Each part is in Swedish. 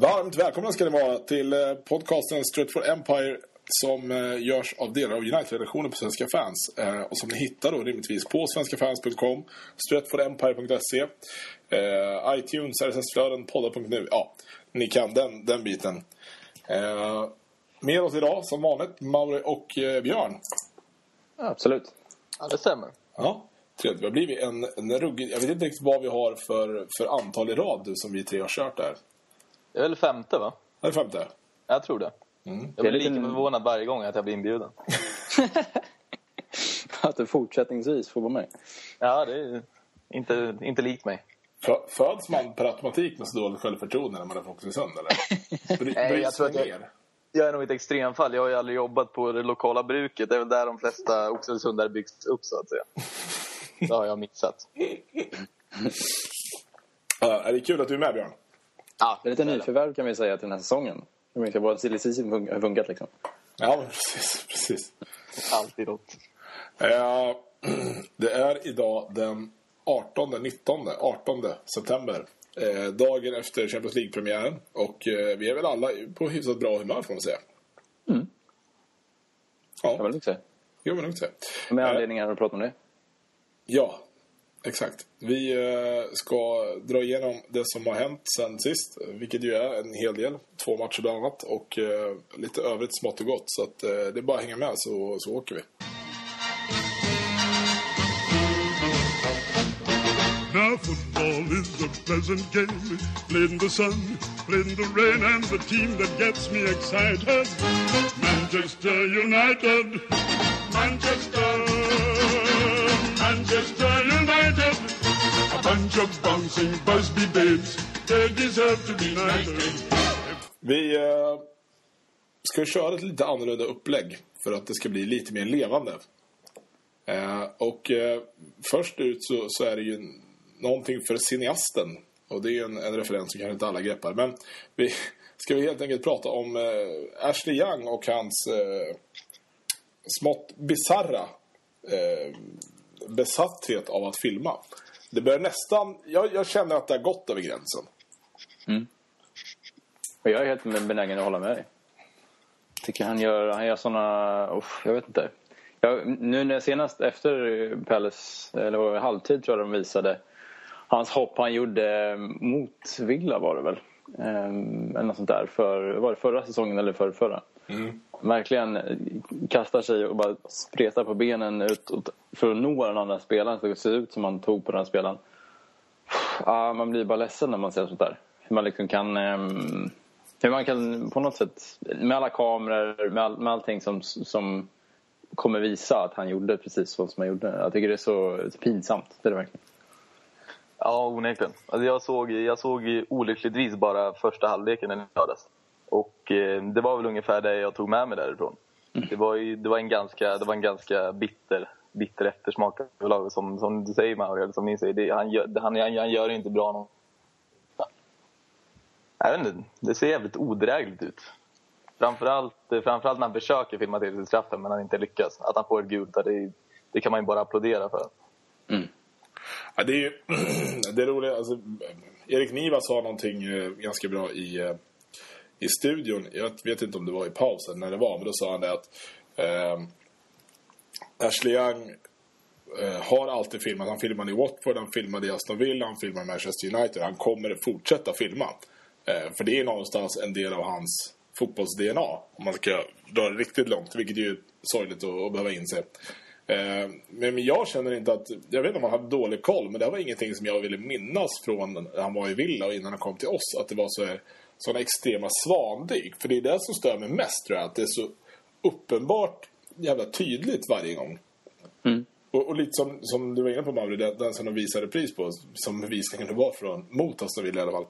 Varmt välkomna ska ni vara till eh, podcasten Straight for Empire som eh, görs av delar av United-redaktionen på Svenska fans eh, och som ni hittar då rimligtvis på svenskafans.com, straightforempire.se, iTunes, RSS-flöden, poddar.nu. Ja, ni kan den, den biten. Med oss idag som vanligt Mauri och Björn. absolut. Ja, det stämmer. Ja, trevligt. Det har blivit en, en ruggig... Jag vet inte riktigt vad vi har för, för antal i rad som vi tre har kört där. Det är väl femte, va? Är det femte? Jag tror det. Mm. Jag blir lika förvånad varje gång att jag blir inbjuden. att du fortsättningsvis får vara med. Ja, det är inte, inte likt mig. Föds man per automatik med så dåligt självförtroende när man är från Oxelösund, eller? Bry, Nej, jag tror att jag, jag är nog ett extremfall. Jag har ju aldrig jobbat på det lokala bruket. Det är väl där de flesta Oxelösundare byggs upp, så att säga. Det har jag missat. Uh, är det kul att du är med, Björn? Ja, det är lite nyförvärv kan vi säga till den här säsongen. Hur mycket vår silly har funkat liksom. Ja, precis. precis. Alltid något. Uh, det är idag den 18, 19, 18 september. Eh, dagen efter Champions League-premiären. Och eh, vi är väl alla på hyfsat bra humör får man säga. Mm. Ja. Kan man lugnt säga. Jo, men lugnt säga. Med anledning av att prata om det. Ja, Exakt. Vi eh, ska dra igenom det som har hänt sen sist, vilket ju är en hel del. Två matcher bland annat och eh, lite övrigt smått och gott. Så att, eh, det är bara att hänga med så, så åker vi. Now football is a pleasant game Played in the sun, played in the rain And the team that gets me excited Manchester United dancing Busby babes They deserve to be knighted Vi uh, ska köra ett lite annorlunda upplägg för att det ska bli lite mer levande. Uh, och uh, först ut så, så, är det ju någonting för cineasten. Och det är en, en referens som kanske inte alla greppar. Men vi ska vi helt enkelt prata om Ashley Young och hans smått bizarra besatthet av att filma. Det börjar nästan... Jag, jag känner att det har gått över gränsen. Mm. Och jag är helt benägen att hålla med dig. Tycker han gör, han gör såna... Oh, jag vet inte. Jag, nu när senast efter Palace, eller halvtid tror jag de visade hans hopp han gjorde mot Villa var det väl? Um, eller något sånt där. För, var det förra säsongen eller för förra? Mm. Verkligen kastar sig och bara spretar på benen ut för att nå den andra spelaren. Så det ser ut som man tog på den spelaren. Ah, man blir bara ledsen när man ser sånt där. Hur man liksom kan... Um, hur man kan på något sätt, med alla kameror, med, all, med allting som, som kommer visa att han gjorde precis så som han gjorde. Jag tycker det är så, pinsamt. Det är det verkligen. Ja, onekligen. Alltså jag, såg, jag såg olyckligtvis bara första halvleken när den lördags. Och eh, det var väl ungefär det jag tog med mig därifrån. Mm. Det, var ju, det, var en ganska, det var en ganska bitter, bitter eftersmak som, som du säger Mauri, som ni säger. Det, han, gör, han, han, han gör det inte bra någon. Jag vet inte, det ser jävligt odrägligt ut. Framförallt, framförallt när han försöker filma till sig straffen men han inte lyckas. Att han får ett gult, det, det kan man ju bara applådera för. Mm. Ja, det är ju det är roligt. Alltså, Erik Niva sa någonting eh, ganska bra i, eh, i studion. Jag vet inte om det var i pausen när det var, men då sa han det att eh, Ashley Young eh, har alltid filmat. Han filmade i Watford, han filmade i Aston Villa, han filmade i Manchester United. Han kommer fortsätta filma. Eh, för det är någonstans en del av hans fotbolls-DNA. Om man ska dra det riktigt långt, vilket är ju sorgligt att, att behöva inse. Eh, men jag känner inte att... Jag vet inte om han hade dålig koll, men det var ingenting som jag ville minnas från när han var i Villa och innan han kom till oss. Att det var så sådana extrema svandyk. För det är det som stör mig mest tror jag. Att det är så uppenbart jävla tydligt varje gång. Mm. Och, och, lite som, som du var inne på Mauri, den, den som de visade pris på. Som bevisningen var från mot Villa i alla fall.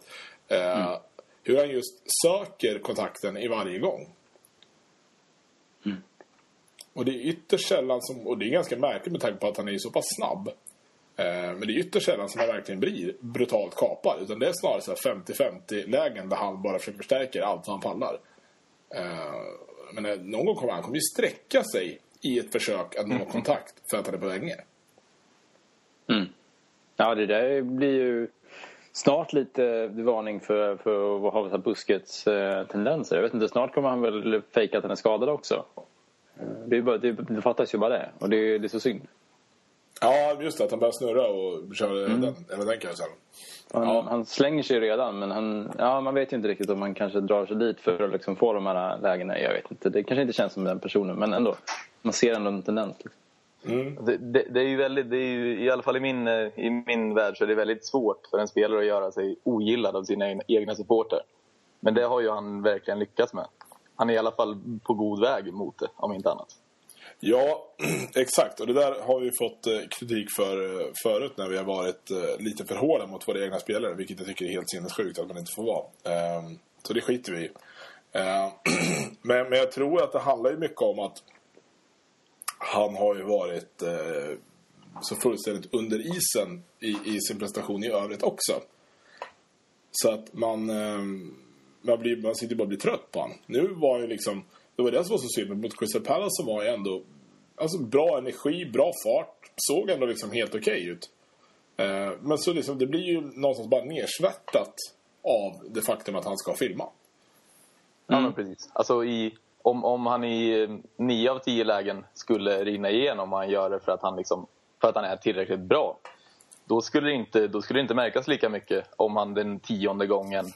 Eh, mm. Hur han just söker kontakten i varje gång. Mm. Och det är ytterst sällan som, och det är ganska märkligt med tanke på att han är så pass snabb. Eh, men det är ytterst sällan som han verkligen blir brutalt kapad. Utan det är snarare 50-50 lägen där han bara försöker förstärka allt vad han pallar. Eh, men eh, någon gång kommer han kommer ju sträcka sig i ett försök att nå mm. kontakt för att han är på väg ner. Mm. Ja, det där blir ju snart lite varning för, för att ha så här buskets tendenser. Jag vet inte, snart kommer han väl fejka att han är skadad också. Det, är bara, det, det fattas ju bara det. Och det, det är så synd. Ja, just det. Att han börjar snurra och köra mm. den, även den karusellen. Han, ja. han slänger sig redan, men han, ja, man vet ju inte riktigt om han kanske drar sig dit för att liksom få de här lägena. Jag vet inte. Det kanske inte känns som den personen, men ändå. Man ser ändå en tendens. Liksom. Mm. Det, det, det, är ju väldigt, det är ju, i alla fall i min, eh, i min värld så är det väldigt svårt för en spelare att göra sig ogillad av sina egna supporter. Men det har ju han verkligen lyckats med. Han är i alla fall på god väg mot det, om inte annat. Ja, exakt. Och det där har vi fått eh, kritik för eh, förut när vi har varit eh, lite för hårda mot våra egna spelare. Vilket jag tycker är helt sinnessjukt att man inte får vara. Ehm, så det skiter vi i. Ehm, men jag tror att det handlar ju mycket om att han har ju varit så fullständigt under isen i, sin prestation i övrigt också. Så att man, ehm, man, blir, man sitter bara och blir trött på honom. Nu var ju liksom, det var det som var så synd, men mot Crystal Palace så var jag ändå alltså, bra energi, bra fart, såg ändå liksom helt okej okay ut. Eh, men så liksom, det blir ju någonstans bara nersvettat av det faktum att han ska filma. Mm. Ja, men precis. Alltså i om, om han i eh, nio av tio lägen skulle rinna igenom och han gör det för att han, liksom, för att han är tillräckligt bra då skulle, det inte, då skulle det inte märkas lika mycket om han den tionde gången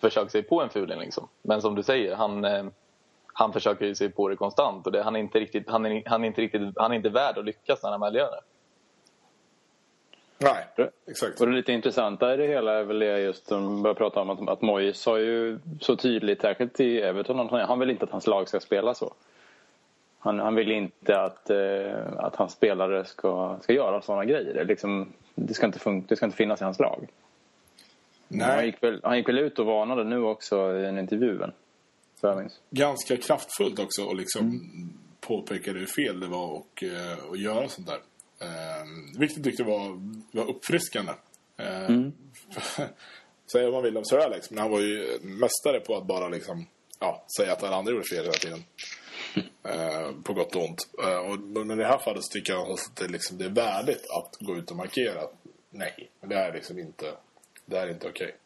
försöker sig på en fuling. Liksom. Men som du säger, han, eh, han försöker sig på det konstant och det, han, är inte riktigt, han, är, han, är inte riktigt, han är inte värd att lyckas när han väl gör det. Nej, exakt. Och det lite intressanta i det hela är väl det just som börjar prata om att, att Moyes sa ju så tydligt, särskilt i Everton, han vill inte att hans lag ska spela så. Han, han vill inte att, eh, att hans spelare ska, ska göra sådana grejer. Det, liksom, det, ska inte fun- det ska inte finnas i hans lag. Nej. Han, gick väl, han gick väl ut och varnade nu också i en intervju. Ganska kraftfullt också och liksom mm. påpekade hur fel det var att, eh, att göra sånt där. Eh, vilket tyckte var, var uppfriskande. Eh, mm. Säga vad man vill om Sir Alex, men han var ju mästare på att bara liksom, ja, säga att alla andra gjorde fel hela tiden. Eh, på gott och ont. Eh, och, men i det här fallet så tycker jag att det, liksom, det är värdigt att gå ut och markera. Nej, det är liksom inte, det är inte okej. Okay.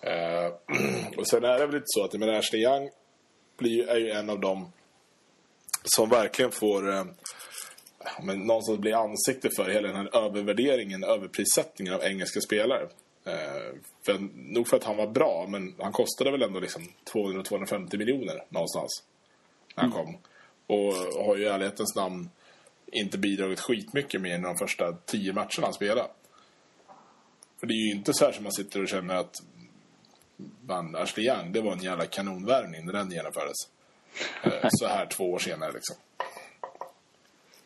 Eh, och sen är det väl lite så att men Ashley Young blir, är ju en av dem som verkligen får eh, men någonstans blir ansikte för hela den här övervärderingen, överprissättningen av engelska spelare. Eh, för, nog för att han var bra, men han kostade väl ändå liksom 200-250 miljoner någonstans när han mm. kom. Och har ju i ärlighetens namn inte bidragit skitmycket mer än de första tio matcherna han spelade. För det är ju inte så här som man sitter och känner att man, Ashley Young, det var en jävla kanonvärvning när den genomfördes. Eh, så här två år senare liksom.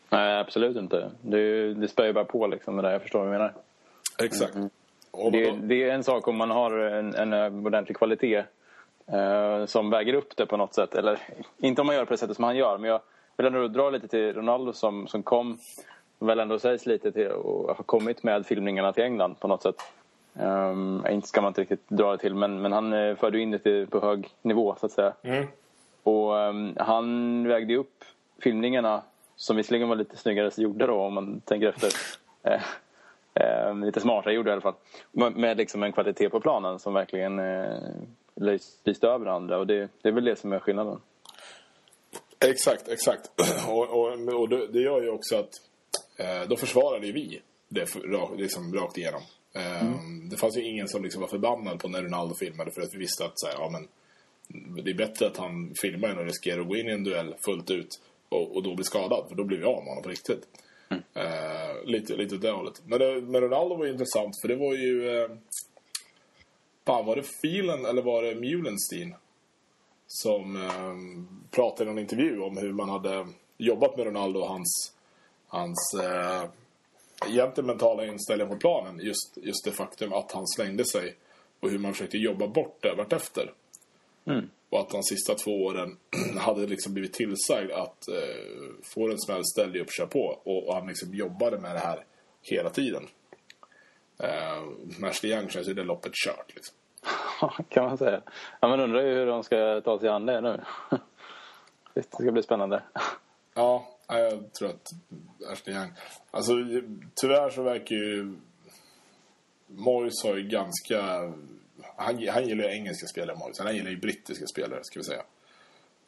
Nej, absolut inte. Det, det spär ju bara på liksom det. Jag förstår vad du menar. Exakt. Mm. Det, det, är en sak om man har en, en ordentlig kvalitet eh, som väger upp det på något sätt. Eller inte om man gör det på det sättet som han gör. Men jag vill ändå dra lite till Ronaldo som, som kom väl ändå sägs lite till och har kommit med filmningarna till England på något sätt. Um, inte ska man inte riktigt dra det till men, men han uh, förde in det till, på hög nivå så att säga. Mm. Och um, han vägde upp filmningarna som visserligen var lite snyggare gjorda då om man tänker efter. Eh, eh, lite smartare gjorda i alla fall. Med, med liksom en kvalitet på planen som verkligen eh, lyste över andra och det, det är väl det som är skillnaden. Exakt, exakt. Och, och, och det gör ju också att eh, då försvarade ju vi det för, liksom, rakt igenom. Eh, mm. Det fanns ju ingen som liksom var förbannad på när Ronaldo filmade för att vi visste att så här, ja, men, det är bättre att han filmar än att riskera att gå in i en duell fullt ut och, och då blir skadad. För då blir vi av med honom på riktigt. Mm. Uh, lite, lite det hållet. Men, det, men Ronaldo var ju intressant för det var ju... Uh, fan, var det Filen eller var det Mulenstein? Som uh, pratade i en intervju om hur man hade jobbat med Ronaldo och hans... Hans... Uh, egentligen mentala inställning på planen. Just, just det faktum att han slängde sig. Och hur man försökte jobba bort det vartefter. Mm. Och att de sista två åren hade liksom blivit tillsagd att eh, få en smäll, ställ dig upp, kör på. Och, och, han liksom jobbade med det här hela tiden. Eh, med Ashley Young känns ju det loppet kört liksom. kan man säga. Ja, man undrar ju hur de ska ta sig an det nu. det ska bli spännande. Ja, jag tror att Ashley Young... Alltså, tyvärr så verkar ju Moyes har ju ganska... Han, han gillar ju engelska spelare, Moyes. Han gillar ju brittiska spelare, ska vi säga.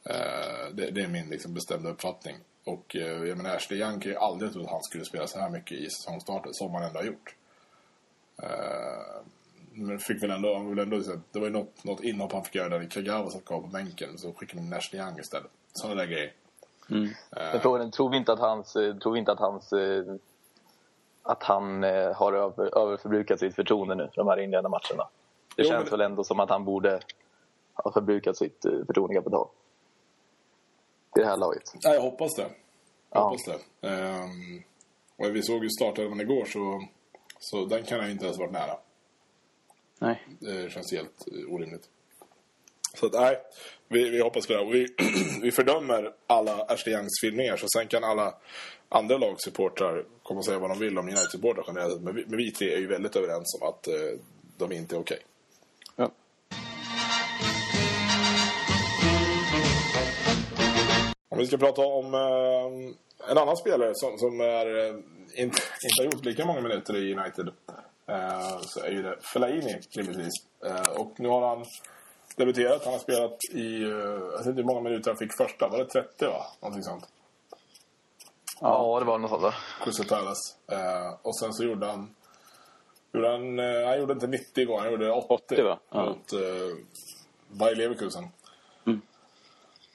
Uh, det, det, är min liksom, bestämda uppfattning. Och uh, jag menar, Ashley Young kan ju aldrig tro att han skulle spela så här mycket i säsongstarten som han ändå har gjort. Uh, men fick väl ändå, han vill ändå det var ju något, något inhopp han fick göra där Kagawa satt kvar på bänken. Så skickade de Ashley Young istället. Sådana där grejer. Mm. Uh, frågan tror vi inte att hans, tror vi inte att hans att han har över, överförbrukat sitt förtroende nu för de här inledande matcherna. Det jo, känns men... väl ändå som att han borde ha förbrukat sitt förtroendekapital i det här laget. Ja, jag hoppas det. Jag ja. hoppas det. Um, och vi såg ju startelvan igår så, så den kan han inte ens varit nära. Nej. Det känns helt orimligt. Så att, nej, vi, vi hoppas på det. Vi, vi fördömer alla Ashley Youngs filmningar så sen kan alla andra lagsupportrar komma och säga vad de vill om United-supportrar generellt. Men vi, men vi tre är ju väldigt överens om att eh, de inte är okej. Okay. Om vi ska prata om eh, en annan spelare som, som är, eh, inte, inte har gjort lika många minuter i United eh, så är ju det Fellaini rimligtvis. Eh, och nu har han debuterat. Han har spelat i, eh, jag vet inte hur många minuter han fick första. Var det 30 va? Någonting sånt. Ja, det var något sånt. Crystal Palace. Eh, och sen så gjorde han Gjorde han, eh, han gjorde inte 90 igår, han gjorde 80, 80 va? Ja. mot eh, Bayer Leverkusen.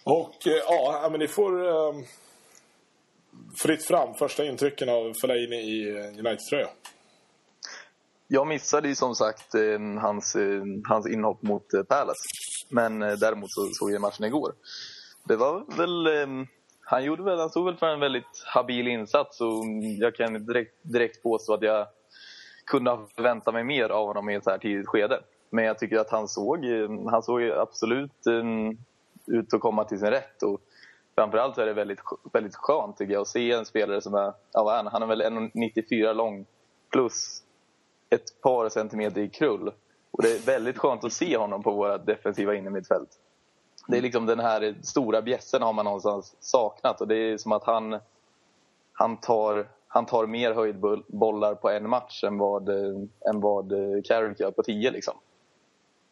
Och eh, ja, men ni får eh, fritt fram första intrycken av Fellaini i eh, United-tröja. Jag missade ju som sagt eh, hans, eh, hans inhopp mot eh, Palace. Men eh, däremot så såg jag matchen igår. Det var väl... Eh, han, gjorde väl, han stod väl för en väldigt habil insats och jag kan direkt, direkt påstå att jag kunde ha förväntat mig mer av honom i ett så här tidigt skede. Men jag tycker att han såg, eh, han såg absolut ut att komma till sin rätt. Och framförallt är det väldigt, väldigt skönt tycker jag att se en spelare som är, ja, han är väl 1,94 lång plus ett par centimeter i krull. Och det är väldigt skönt att se honom på våra defensiva innermittfält. Det är liksom den här stora bjässen har man någonstans saknat och det är som att han, han, tar, han tar mer höjdbollar på en match än vad, än vad Carrick gör på tio liksom.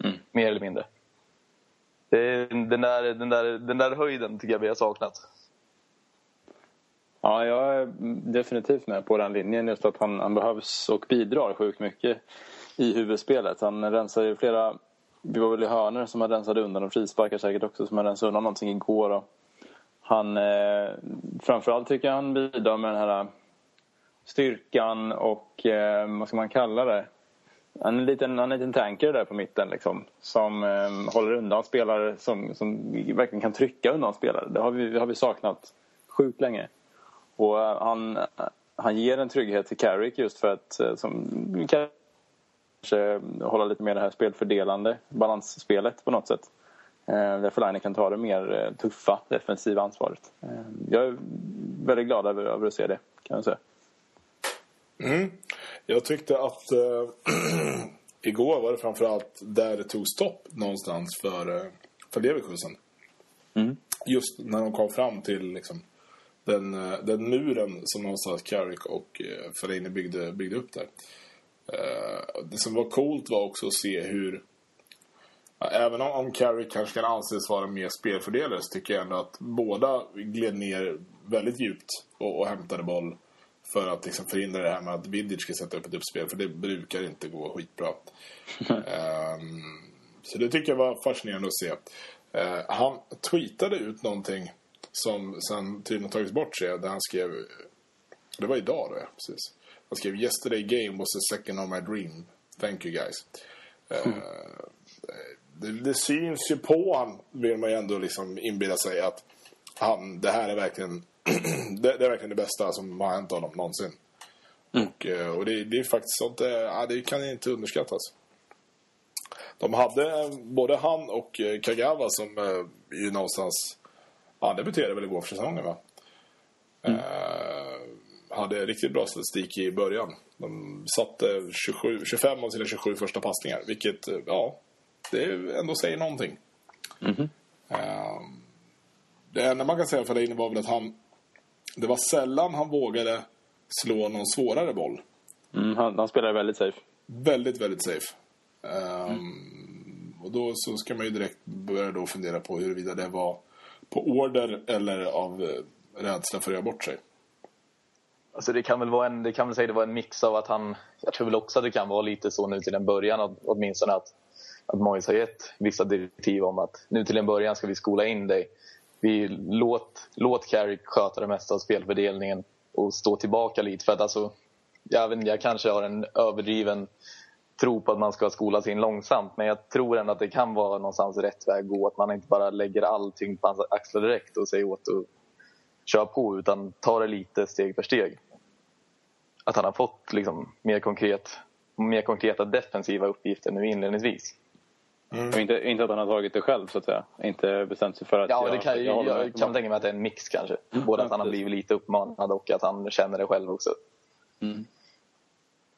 Mm. Mer eller mindre. Det, den, där, den, där, den där höjden tycker jag vi har saknat. Ja, jag är definitivt med på den linjen. Just att han, han behövs och bidrar sjukt mycket i huvudspelet. Han rensar ju flera... Vi var väl i hörnor som han rensade undan och frisparkar säkert också som han rensade undan någonting igår. Och han, eh, framförallt tycker jag han bidrar med den här styrkan och eh, vad ska man kalla det? Han är en liten, en liten tanker där på mitten liksom, som eh, håller undan spelare som, som verkligen kan trycka undan spelare. Det har vi, har vi saknat sjukt länge. Och eh, han, han ger en trygghet till Carrick just för att eh, som, kanske hålla lite mer det här spelfördelande balansspelet på något sätt. Eh, där Fellaini kan ta det mer eh, tuffa defensiva ansvaret. Eh, jag är väldigt glad över, över att se det kan jag säga. Mm. Jag tyckte att äh, igår var det framförallt där det tog stopp någonstans för, för Leverkusen. Mm. Just när de kom fram till liksom, den, äh, den muren som någonstans Carrick och äh, Fellaini byggde, byggde upp där. Äh, det som var coolt var också att se hur Även om, om Carrick kanske kan anses vara mer spelfördelare så tycker jag ändå att båda gled ner väldigt djupt och, och hämtade boll för att liksom förhindra det här med att Vidic ska sätta upp ett uppspel. För det brukar inte gå skitbra. um, så det tycker jag var fascinerande att se. Uh, han tweetade ut någonting som sen tydligen tagits bort sig. Där han skrev... Det var idag då, ja. Precis. Han skrev Yesterday game was the second of my dream. Thank you guys. Uh, det, det, syns ju på han vill man ju ändå liksom inbilla sig att han, det här är verkligen det, det, är verkligen det bästa som har hänt honom någonsin. Mm. Och, eh, och det, det, är faktiskt sånt, eh, ja, det kan inte underskattas. De hade både han och eh, Kagawa som ju någonstans, han debuterade väl igår för säsongen va? Mm. Uh, hade riktigt bra statistik i början. De satte 27, 25 av sina 27 första passningar. Vilket, ja, det ändå säger någonting. Mm. Uh, det enda man kan säga för det var väl att han det var sällan han vågade slå någon svårare boll. Mm, han, han spelade väldigt safe. väldigt, väldigt safe. Um, Och då så ska man ju direkt börja då fundera på huruvida det var på order eller av eh, rädsla för att göra bort sig. Alltså det kan väl vara en, det kan väl säga det var en mix av att han, jag tror väl också att det kan vara lite så nu till en början att, åtminstone att, att Mois har gett vissa direktiv om att nu till en början ska vi skola in dig. Vi låt, låt Carrick sköta det mesta av spelfördelningen och stå tillbaka lite för att alltså, jag, vet, jag kanske har en överdriven tro på att man ska skolas in långsamt men jag tror ändå att det kan vara någonstans rätt väg att gå. Att man inte bara lägger allting på hans axlar direkt och säger åt att köra på utan ta det lite steg för steg. Att han har fått liksom, mer, konkret, mer konkreta defensiva uppgifter nu inledningsvis. Mm. Och inte, inte att han har tagit det själv så att säga. Inte bestämt sig för att... Ja, jag, det kan, jag, jag, jag kan tänka mig att det är en mix kanske. Både att han har blivit lite uppmanad och att han känner det själv också. Mm.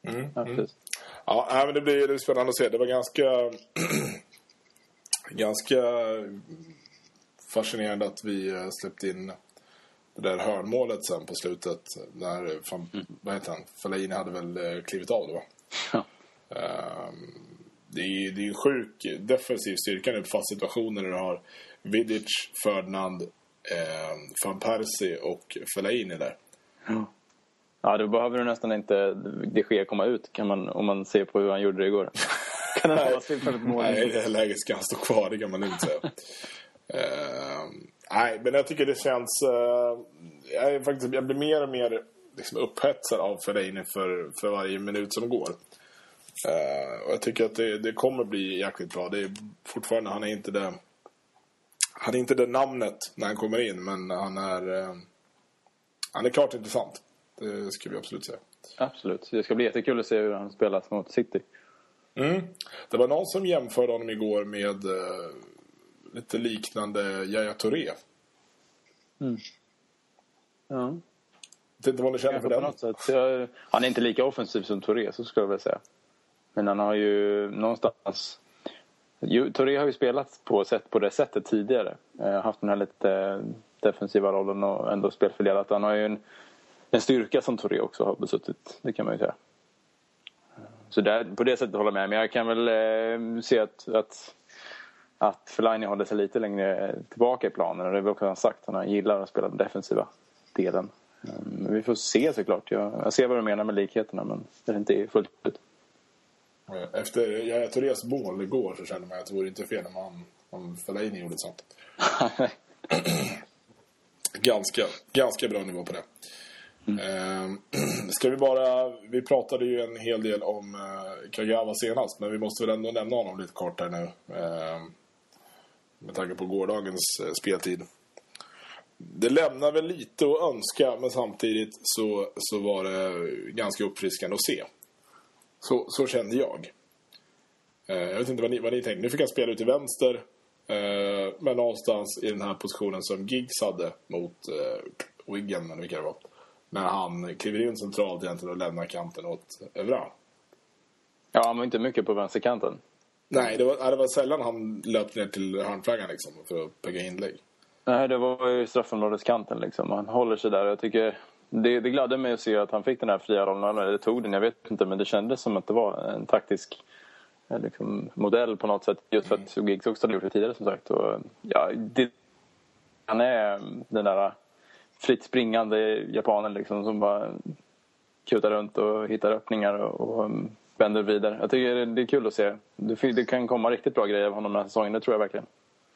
Mm. Ja, precis. Ja, men det blir, det blir spännande att se. Det var ganska... ganska fascinerande att vi eh, släppte in det där hörnmålet sen på slutet. När, fan, vad heter han? Fellaini hade väl eh, klivit av då? Ja. Ehm, det är ju det är en sjuk defensiv styrka nu på fast situationer när du har Vidic, Ferdinand, eh, Van Persie och Fellaini där. Ja, då behöver du nästan inte det sker komma ut kan man, om man ser på hur han gjorde det igår. kan han hålla sig för ett mål? Nej, i det här läget ska han stå kvar, det kan man lugnt säga. Ehm, nej, men jag tycker det känns... eh, jag, är faktiskt, jag blir mer och mer liksom, upphetsad av Fellaini för, för varje minut som går. Eh, och jag tycker att det, det kommer bli jäkligt bra. Det är fortfarande, han är inte det... Han är inte det namnet när han kommer in, men han är... eh, han är klart intressant. Det ska vi absolut säga. Absolut. Det ska bli jättekul att se hur han spelar mot City. Mm. Det var någon som jämförde honom igår med eh, lite liknande Yahya Touré. Ja. Vet inte vad ni känner för den? Jag, han är inte lika offensiv som Touré, så skulle jag väl säga. Men han har ju någonstans... Touré har ju spelat på, sätt, på det sättet tidigare. Eh, haft den här lite defensiva rollen och ändå spelfördelat. Han har ju en, en styrka som Touré också har besuttit, det kan man ju säga. Så där, på det sättet håller jag med. Men jag kan väl eh, se att, att, att Fellaini håller sig lite längre tillbaka i planen. Och det har vi också sagt. Han gillar att spela den defensiva delen. Eh, Men vi får se såklart. Jag, jag ser vad du menar med likheterna men det är inte fullt ut. Efter Yahya Tourés mål igår så kände man att det vore inte fel om, han, om Fellaini gjorde sånt. Ganska, ganska bra nivå på det. Mm. Ehm, ska vi bara... Vi pratade ju en hel del om eh, Kagawa senast, men vi måste väl ändå nämna honom lite kort här nu. Ehm, med tanke på gårdagens eh, speltid. Det lämnar väl lite att önska, men samtidigt så, så var det ganska uppfriskande att se. Så, så kände jag. Ehm, jag vet inte vad ni, vad ni tänkte. Nu fick han spela ut till vänster. Men någonstans i den här positionen som Giggs hade mot eh, Wiggen, eller vilka det var. När han kliver in centralt egentligen och lämnar kanten åt Evra. Ja, han var inte mycket på vänsterkanten. Nej, det var, det var sällan han löpte ner till hörnflaggan liksom, för att pegga inlägg. Nej, det var ju straffområdeskanten liksom. Han håller sig där. Jag tycker det, det gladde mig att se att han fick den här fria rollen. Eller tog den, jag vet inte. Men det kändes som att det var en taktisk eh, liksom, modell på något sätt. Just för att Giggs också hade gjort det tidigare som sagt. Och, ja, det, han är den där fritt springande japanen liksom som bara kutar runt och hittar öppningar och, och vänder vidare. Jag tycker det, det är kul att se. Det, det kan komma riktigt bra grejer av honom den här säsongen, det tror jag verkligen.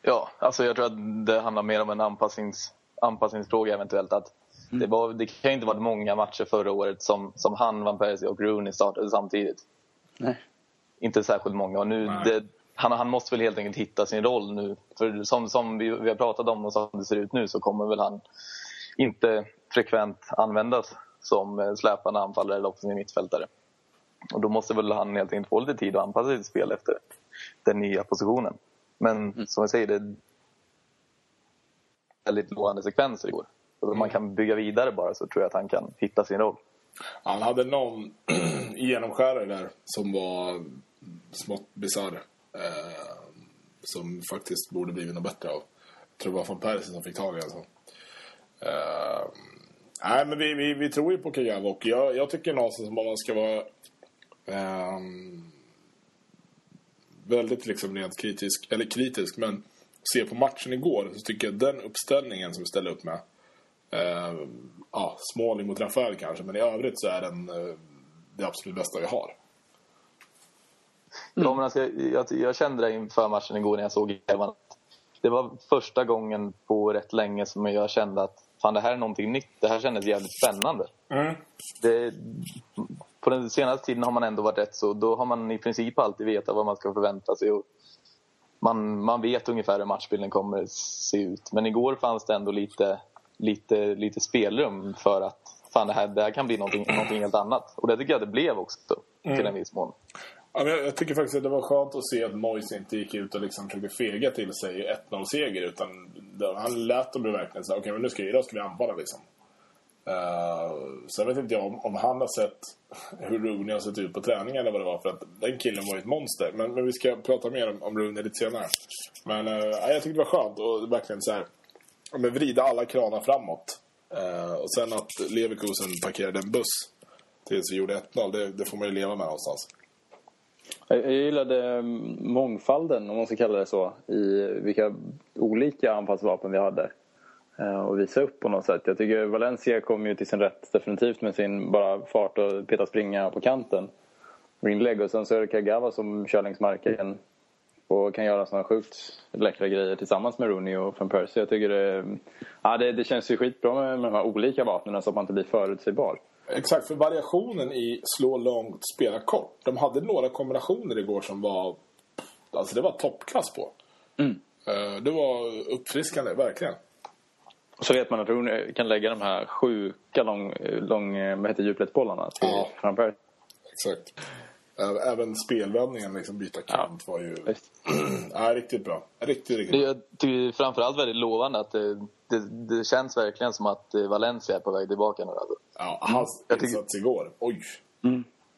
Ja, alltså jag tror att det handlar mer om en anpassnings, anpassningsfråga eventuellt. Att det, var, det kan ju inte varit många matcher förra året som, som han, Van Persie och Rooney startade samtidigt. Nej. Inte särskilt många. Och nu, det, han, han måste väl helt enkelt hitta sin roll nu. För som, som vi, vi har pratat om och som det ser ut nu så kommer väl han inte frekvent användas som eh, släpande anfallare eller offensiv mittfältare. Och då måste väl han helt enkelt få lite tid att anpassa sitt spel efter den nya positionen. Men Mm. som jag säger, det är väldigt lovande sekvenser igår. Och om man kan bygga vidare bara så tror jag att han kan hitta sin roll. Han hade någon genomskärare där som var smått bisarr. Eh, som faktiskt borde blivit något bättre av. Jag tror det var från Persen som fick tag i alltså. Uh, Nej, men vi, vi, vi tror ju på Kagawa och jag, jag tycker någonstans att man ska vara um, väldigt liksom rent kritisk, eller kritisk, men se på matchen igår så tycker jag den uppställningen som vi ställde upp med uh, ja, Småling mot Rafael kanske, men i övrigt så är den uh, det absolut bästa vi har. Ja, men alltså, jag, jag, kände det inför matchen igår när jag såg elvan. Det var första gången på rätt länge som jag kände att fan, det här är någonting nytt. Det här kändes jävligt spännande. Det, på den senaste tiden har man ändå varit rätt så. Då har man i princip alltid vetat vad man ska förvänta sig. Och man, man vet ungefär hur matchbilden kommer se ut. Men igår fanns det ändå lite, lite, lite spelrum för att fan, det, här, det här kan bli någonting, någonting helt annat. Och det tycker jag det blev också till en viss mån. Ja, men jag, jag tycker faktiskt att det var skönt att se att Moise inte gick ut och liksom försökte fega till sig 1-0-seger. Utan det, han lät dem verkligen säga okej okay, men nu ska, idag ska vi anfalla liksom. Eh, uh, sen vet inte jag om, om han har sett hur Rooney har sett ut på träningen eller vad det var. För att den killen var ju ett monster. Men, men vi ska prata mer om, om Rooney lite senare. Men uh, jag tyckte det var skönt och verkligen så här. Men vrida alla kranar framåt. Uh, och sen att Leverkusen parkerade en buss tills vi gjorde 1-0. Det, det får man ju leva med någonstans. Jag gillade mm, mångfalden, om man ska kalla det så, i vilka olika anfallsvapen vi hade eh, och visa upp på något sätt. Jag tycker Valencia kom ju till sin rätt definitivt med sin bara fart och peta springa på kanten. Inlägg och sen så är det Kagawa som kör längs marken och kan göra sådana sjukt läckra grejer tillsammans med Rooney och Van Persie. Jag tycker det, mm, ja, det, det känns ju skitbra med, med de här olika vapnen så att man inte blir förutsägbar. Exakt, för variationen i slå långt, spela kort. De hade några kombinationer igår som var... Alltså det var toppklass på. Mm. Det var uppfriskande, verkligen. Så vet man att Rooney kan lägga de här sjuka lång, lång vad heter djupledsbollarna till Ja. framför. Exakt. Även spelvändningen, liksom byta kant, var ju... Ja, riktigt bra. Riktigt, riktigt Det bra. jag tycker framförallt väldigt lovande att det, det, det känns verkligen som att eh, Valencia är på väg tillbaka nu. Alltså. Ja, hans tycker- insats igår. Oj.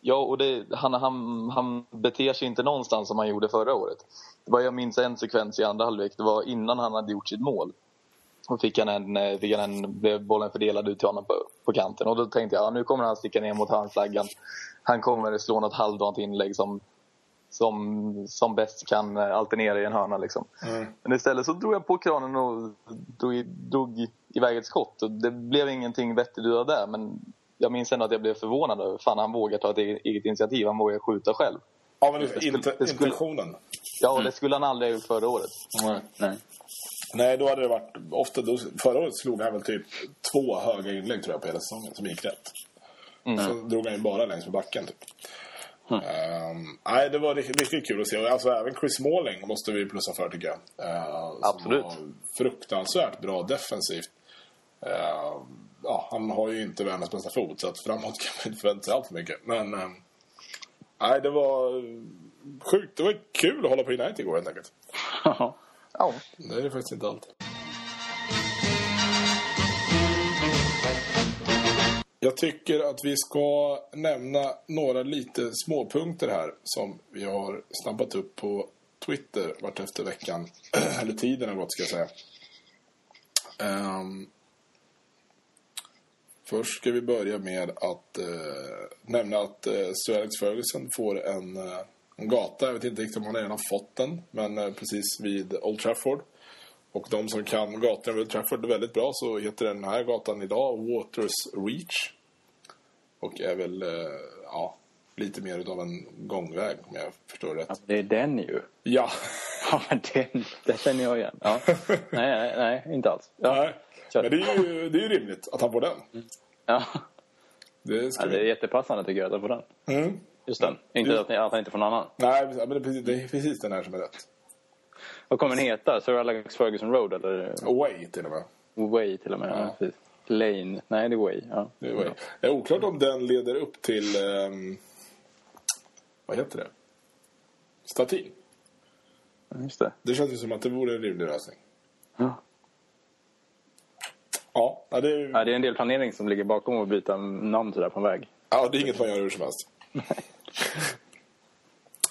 Ja, och det, han, han, han beter sig inte någonstans som han gjorde förra året. Det var, jag minns en sekvens i andra halvlek. Det var innan han hade gjort sitt mål. Och fick han en, eh, fick han en, blev bollen fördelad ut till honom på, på kanten. Och då tänkte jag, ja, nu kommer han sticka ner mot hörnflaggan. Han kommer slå något halvdant inlägg som, som, som bäst kan alternera i en hörna. Liksom. Mm. Men istället så drog jag på kranen och drog, drog iväg ett skott. Och det blev ingenting vettigt av det. Men jag minns ändå att jag blev förvånad över fan han vågar ta ett eget eget initiativ. Han vågar skjuta själv. Ja, men Det skulle- inte, det skulle- intentionen. Ja, och det skulle han aldrig ha gjort förra året. Nej. Nej, då hade det varit... Ofta då, förra året slog han väl typ två höga inlägg tror jag på hela säsongen som gick rätt. Mm. Så drog han ju bara längs med backen typ. Ehm, nej, det var riktigt, kul att se. Och Alltså, även Chris Smalling måste vi plussa för tycker jag. Som Absolut. fruktansvärt bra defensivt. Ehm, ja, han har ju inte världens bästa fot så att framåt kan man inte förvänta sig allt för mycket. Men ehm, nej, det var sjukt. Det var kul att hålla på United igår helt enkelt. Ja. Det är det faktiskt inte alltid. Jag tycker att vi ska nämna några lite småpunkter här som vi har snabbat upp på Twitter vart efter veckan. Eller tiden har gått ska jag säga. Um, först ska vi börja med att uh, nämna att uh, Sir Alex Ferguson får en, uh, en gata. Jag vet inte riktigt om han redan har fått den. Men uh, precis vid Old Trafford. Och de som kan gatorna vid Trafford väldigt bra så heter den här gatan idag Waters Reach. Och är väl eh, ja, lite mer utav en gångväg om jag förstår rätt. Alltså, det är den ju. Ja, Ja, men den, det känner jag igen. Ja. Nej, nej, nej, inte alls. Ja. nej. kör. Men det är, ju, det är ju rimligt att han får den. Ja. Det Ja, det är jättepassande tycker jag att få den. mm. Just den. Inte att, ni, att han inte får någon annan. Nej, men det är, precis, det är precis den här som är rätt. Vad kommer den heta? Sir Alex Ferguson Road eller Away till och med. Way till och med? Ja. precis. Lane? Nej, det är Way. Ja. Det är, away. det är oklart om den leder upp till... ehm, vad heter det? Statin. Ja, Just det. Det känns ju som att det vore en rimlig lösning. Ja. Ja, ja, det är, Ja, det är en del planering som ligger bakom att byta namn sådär på en väg. ja, det är inget man gör hur som helst.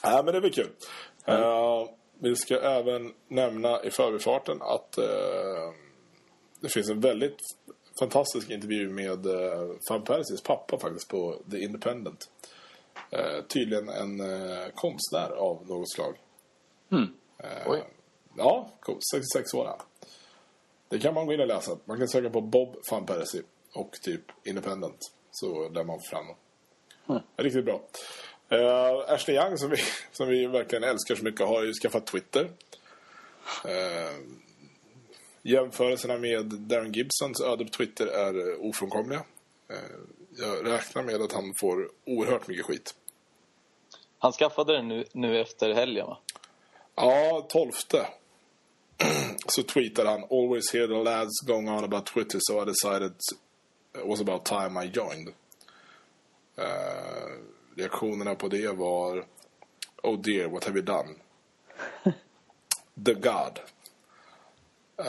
Nej, men det blir kul. Eh, vi ska även nämna i förbifarten att eh, det finns en väldigt fantastisk intervju med uh, Van Persies pappa faktiskt på The Independent. Eh, tydligen en eh, konstnär av något slag. Mm. Eh, Oj. Ja, cool. 66 år. Det kan man gå in och läsa. Man kan söka på Bob van Persie och typ Independent. Så lär man fram. Mm. Riktigt bra. Uh, Ashley Young som vi, som vi verkligen älskar så mycket har ju skaffat Twitter. Uh, jämförelserna med Darren Gibsons öde på Twitter är ofrånkomliga. Uh, jag räknar med att han får oerhört mycket skit. Han skaffade den nu, nu efter helgen va? Ja, tolfte. så tweetade han Always hear the lads going on about Twitter so I decided it was about time I joined. Uh, reaktionerna på det var Oh dear, what have you done? The God. Uh,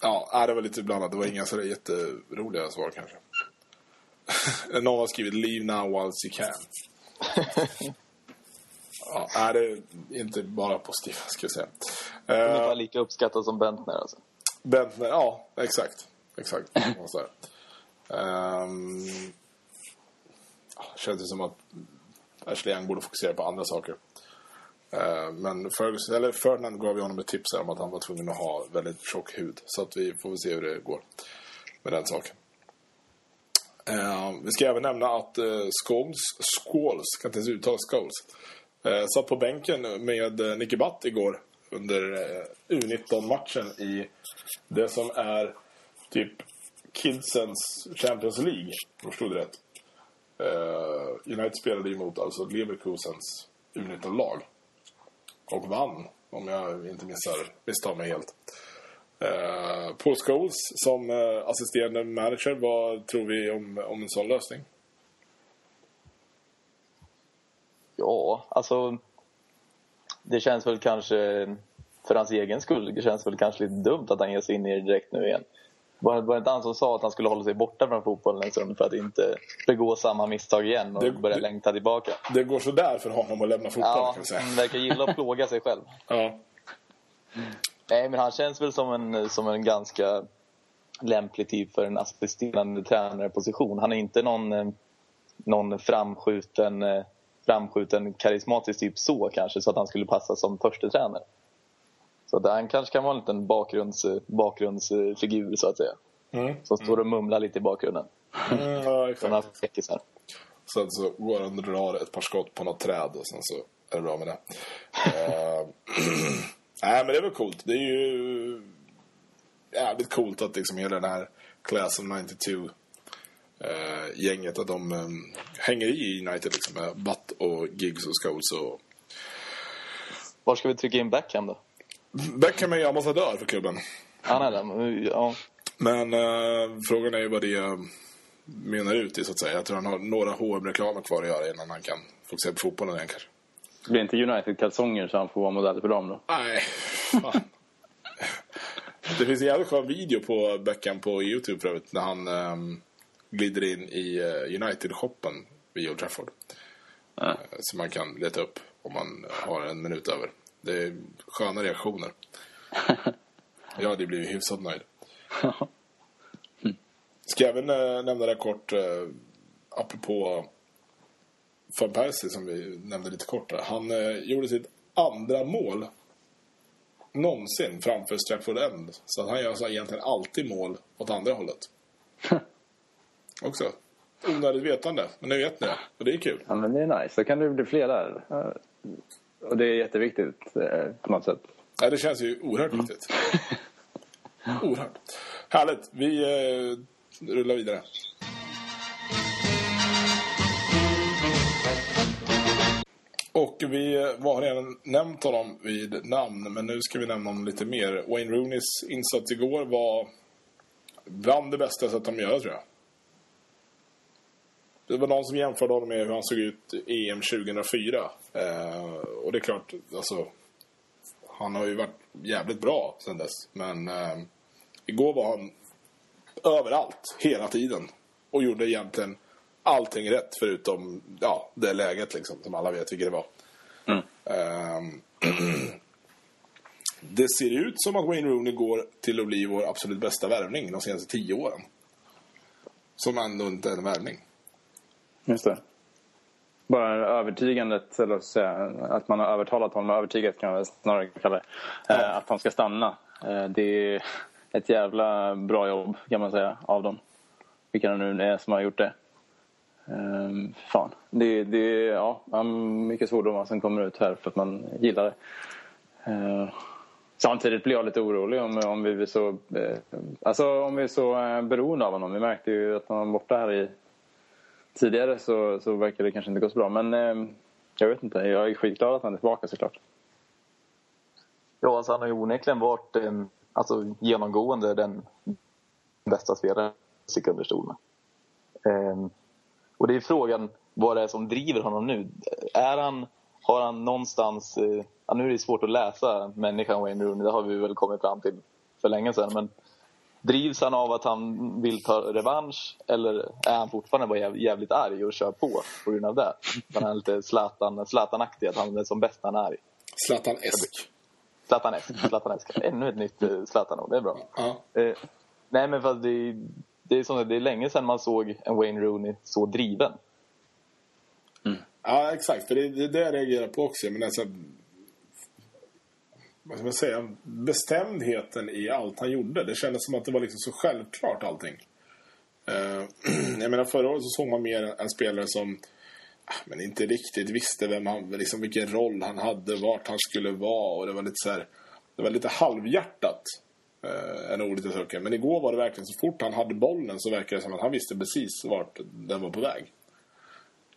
ja, det var lite blandat. Det var inga sådär jätteroliga svar kanske. Någon har skrivit Leave now whilst you can. ja, nej, det är inte bara positivt ska jag säga. Ungefär Uh, lika uppskattad som Bentner alltså. Bentner, ja, exakt. Exakt. Och så här. Ehm, känns ju som att Ashley Young borde fokusera på andra saker. Ehm, men Ferguson, eller Ferdinand gav ju honom ett tips om att han var tvungen att ha väldigt tjock hud. Så att vi får väl se hur det går med den saken. Ehm, vi ska även nämna att uh, Scholes, Scholes, kan inte ens uttala Scholes, uh, satt på bänken med uh, Nicky Butt igår under uh, U19-matchen i det som är typ Kidsens Champions League, om jag förstod det rätt. Uh, United spelade emot alltså Leverkusens U19-lag. Och vann, om jag inte missar, misstar mig helt. Eh, uh, Paul Scholes som uh, assisterande manager, vad tror vi om, om en sån lösning? Ja, alltså... Det känns väl kanske, för hans egen skull, det känns väl kanske lite dumt att han ger sig in i det direkt nu igen. Var var det inte han som sa att han skulle hålla sig borta från fotbollen en stund för att inte begå samma misstag igen och Det- börja det- längta tillbaka? Det går så där för honom att lämna fotbollen Ja, kan jag säga. han verkar gilla att plåga sig själv. Ja. Nej, men han känns väl som en, som en ganska lämplig typ för en assisterande tränarposition. Han är inte någon, eh, någon framskjuten, eh, framskjuten karismatisk typ så kanske, så att han skulle passa som första tränare. Så att han kanske kan vara en liten bakgrunds, bakgrundsfigur så att säga. Mm. Som står och mumlar lite i bakgrunden. Mm, ja, exakt. Fräckisar. Sen så går han och drar ett par skott på något träd och sen så är det bra med det. Eh, Nej, men det är väl coolt. Det är ju jävligt coolt att liksom hela den här Class of 92 eh, gänget att de eh, hänger i United liksom med Butt och Giggs och Scholes och Var ska vi trycka in Beckham då? Beckham är ju ambassadör för klubben. Han är men, Ja. Men eh, frågan är ju vad det eh, menar ut i så att säga. Jag tror han har några H&M-reklamer kvar att göra innan han kan fokusera på fotbollen igen kanske. Det blir inte United-kalsonger så han får vara modell för dem då. Nej, fan. Det finns en jävligt skön video på Beckham på Youtube för övrigt när han um, glider in i uh, United-shoppen vid Old Trafford. Uh, som man kan leta upp om man har en minut över. Det är sköna reaktioner. Jag hade blivit hyfsat nöjd. Ska jag även uh, nämna det kort uh, apropå Van Persie som vi nämnde lite kort där. Han uh, gjorde sitt andra mål någonsin framför Stratford End. Så han gör alltså egentligen alltid mål åt andra hållet. Också. Onödigt vetande. Men nu vet ni det. Och det är kul. Ja, men det är nice. Då kan det bli fler där. Och det är jätteviktigt eh, på något sätt. Ja, det känns ju oerhört viktigt. Oerhört. Härligt. Vi eh, rullar vidare. Och vi eh, har redan nämnt honom vid namn, men nu ska vi nämna honom lite mer. Wayne Rooneys insats igår var bland det bästa jag sett honom göra, tror jag. Det var någon som jämförde honom med hur han såg ut i EM 2004. Eh, och det är klart, alltså, han har ju varit jävligt bra sen dess. Men eh, igår var han överallt, hela tiden. Och gjorde egentligen allting rätt förutom ja, det läget liksom, som alla vet vilket det var. Mm. Ehm, det ser ut som att Wayne Rooney går till att bli vår absolut bästa värvning de senaste tio åren. Som ändå inte är en värvning. Just det. Bara övertygandet, eller säga, att man har övertalat honom, övertygat kan man snarare kalla det, ja. att han ska stanna. Det är ett jävla bra jobb kan man säga av dem. Vilka det nu är som har gjort det. Um, fan. Det, det ja, mycket svordomar som kommer ut här för att man gillar det. Uh, samtidigt blir jag lite orolig om, om vi är så, uh, alltså om vi är så uh, beroende av honom. Vi märkte ju att han var borta här i tidigare så, så verkar det kanske inte gå så bra. Men eh, jag vet inte. Jag är skitglad att han är tillbaka såklart. Ja, alltså han har ju onekligen varit eh, alltså, genomgående den bästa spelaren jag sticker under stol med. Eh, och det är frågan vad det är som driver honom nu. Är han, har han någonstans... Eh, ja, nu är det svårt att läsa människan Wayne Rooney, det har vi väl kommit fram till för länge sedan. Men drivs han av att han vill ta revansch eller är han fortfarande bara jävligt arg och kör på på grund av det? Han är lite Zlatan, Zlatan-aktig, att han är som bäst när han är arg. Zlatan-esk. Zlatan-esk. Zlatan-esk. Ännu ett nytt eh, Zlatan-ord, det är bra. Ja. Eh, nej men fast det det är, som, det är länge sedan man såg en Wayne Rooney så driven. Mm. Ja, exakt. För det, det är det jag reagerar på också. Men alltså, vad ska man säga? Bestämdheten i allt han gjorde. Det kändes som att det var liksom så självklart allting. Uh, jag menar förra året så såg man mer en spelare som ah, men inte riktigt visste vem han, liksom vilken roll han hade, vart han skulle vara och det var lite så här, det var lite halvhjärtat eh, än jag söker. Men igår var det verkligen så fort han hade bollen så verkade det som att han visste precis vart den var på väg.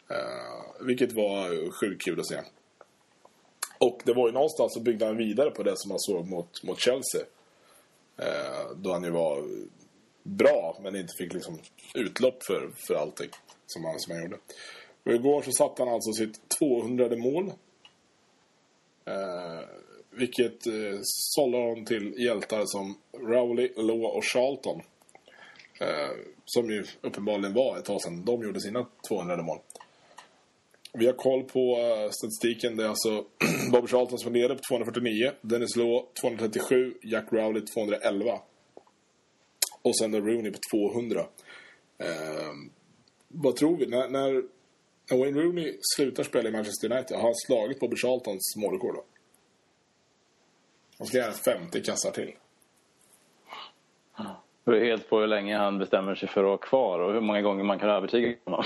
Eh, vilket var sjukt kul att se. Och det var ju någonstans så byggde han vidare på det som man såg mot, mot Chelsea. Eh, då han ju var bra men inte fick liksom utlopp för, för allting som han, som han gjorde. Och igår så satte han alltså sitt 200 mål. Eh, vilket eh, sållar honom till hjältar som Rowley, Law och Charlton. Eh, som ju uppenbarligen var ett tag sedan de gjorde sina 200 mål. Vi har koll på uh, statistiken. Det är alltså Bob Charlton som leder på 249. Dennis Law 237. Jack Rowley 211. Och sen då Rooney på 200. Uh, vad tror vi? När, när, när Wayne Rooney slutar spela i Manchester United har han slagit Bobby Charltons målrekord då? Han ska göra 50 kassar till. Det beror helt på hur länge han bestämmer sig för att vara kvar och hur många gånger man kan övertyga honom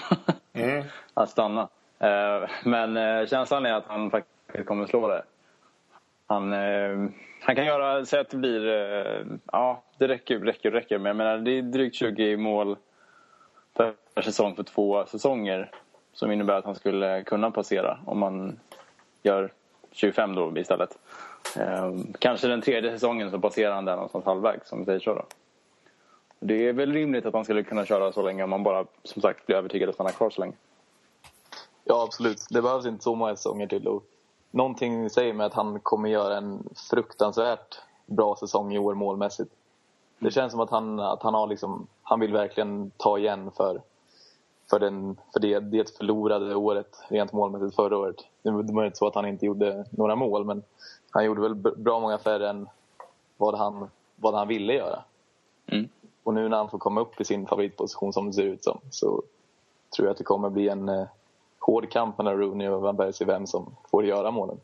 mm. att stanna. Eh, men eh, känslan är att han faktiskt kommer att slå det. Han, eh, han kan göra, säg att det blir, ja det räcker, räcker, räcker. Men jag menar det är drygt 20 mål per säsong för två säsonger. Som innebär att han skulle kunna passera om man gör 25 då istället. Kanske den tredje säsongen så passerar han där någonstans halvvägs, om vi säger så. Då. Det är väl rimligt att man skulle kunna köra så länge om man bara som sagt blir övertygad att stanna kvar så länge. Ja, absolut. Det behövs inte så många säsonger till. Och någonting säger mig att han kommer göra en fruktansvärt bra säsong i år målmässigt. Det känns som att han, att han, har liksom, han vill verkligen ta igen för, för, den, för det, det förlorade året rent målmässigt förra året. Det var inte så att han inte gjorde några mål, men han gjorde väl bra många färre än vad han, vad han ville göra. Mm. Och nu när han får komma upp i sin favoritposition som det ser ut som så tror jag att det kommer bli en eh, hård kamp mellan Rooney och Van Persie vem som får göra målen.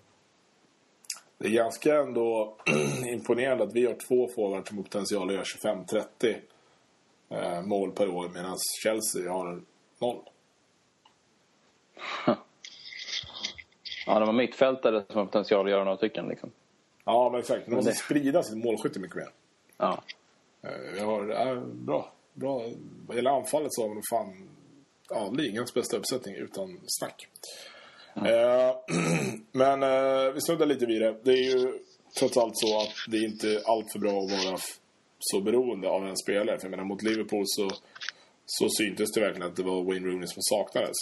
Det är ganska ändå imponerande att vi har två forwards med potential att göra 25-30 eh, mål per år medan Chelsea har noll. Ja, de har mittfältare som har potential att göra några stycken. Liksom. Ja, men exakt. De måste det... sprida sitt målskytte mycket mer. Ja. Vi har, ja, bra. bra. Vad gäller anfallet så har de fan ja, ligans bästa uppsättning utan snack. Ja. Eh, men eh, vi snuddar lite vid det. Det är ju trots allt så att det är inte allt för bra att vara så beroende av en spelare. För jag menar, mot Liverpool så, så syntes det verkligen att det var Wayne Rooney som saknades.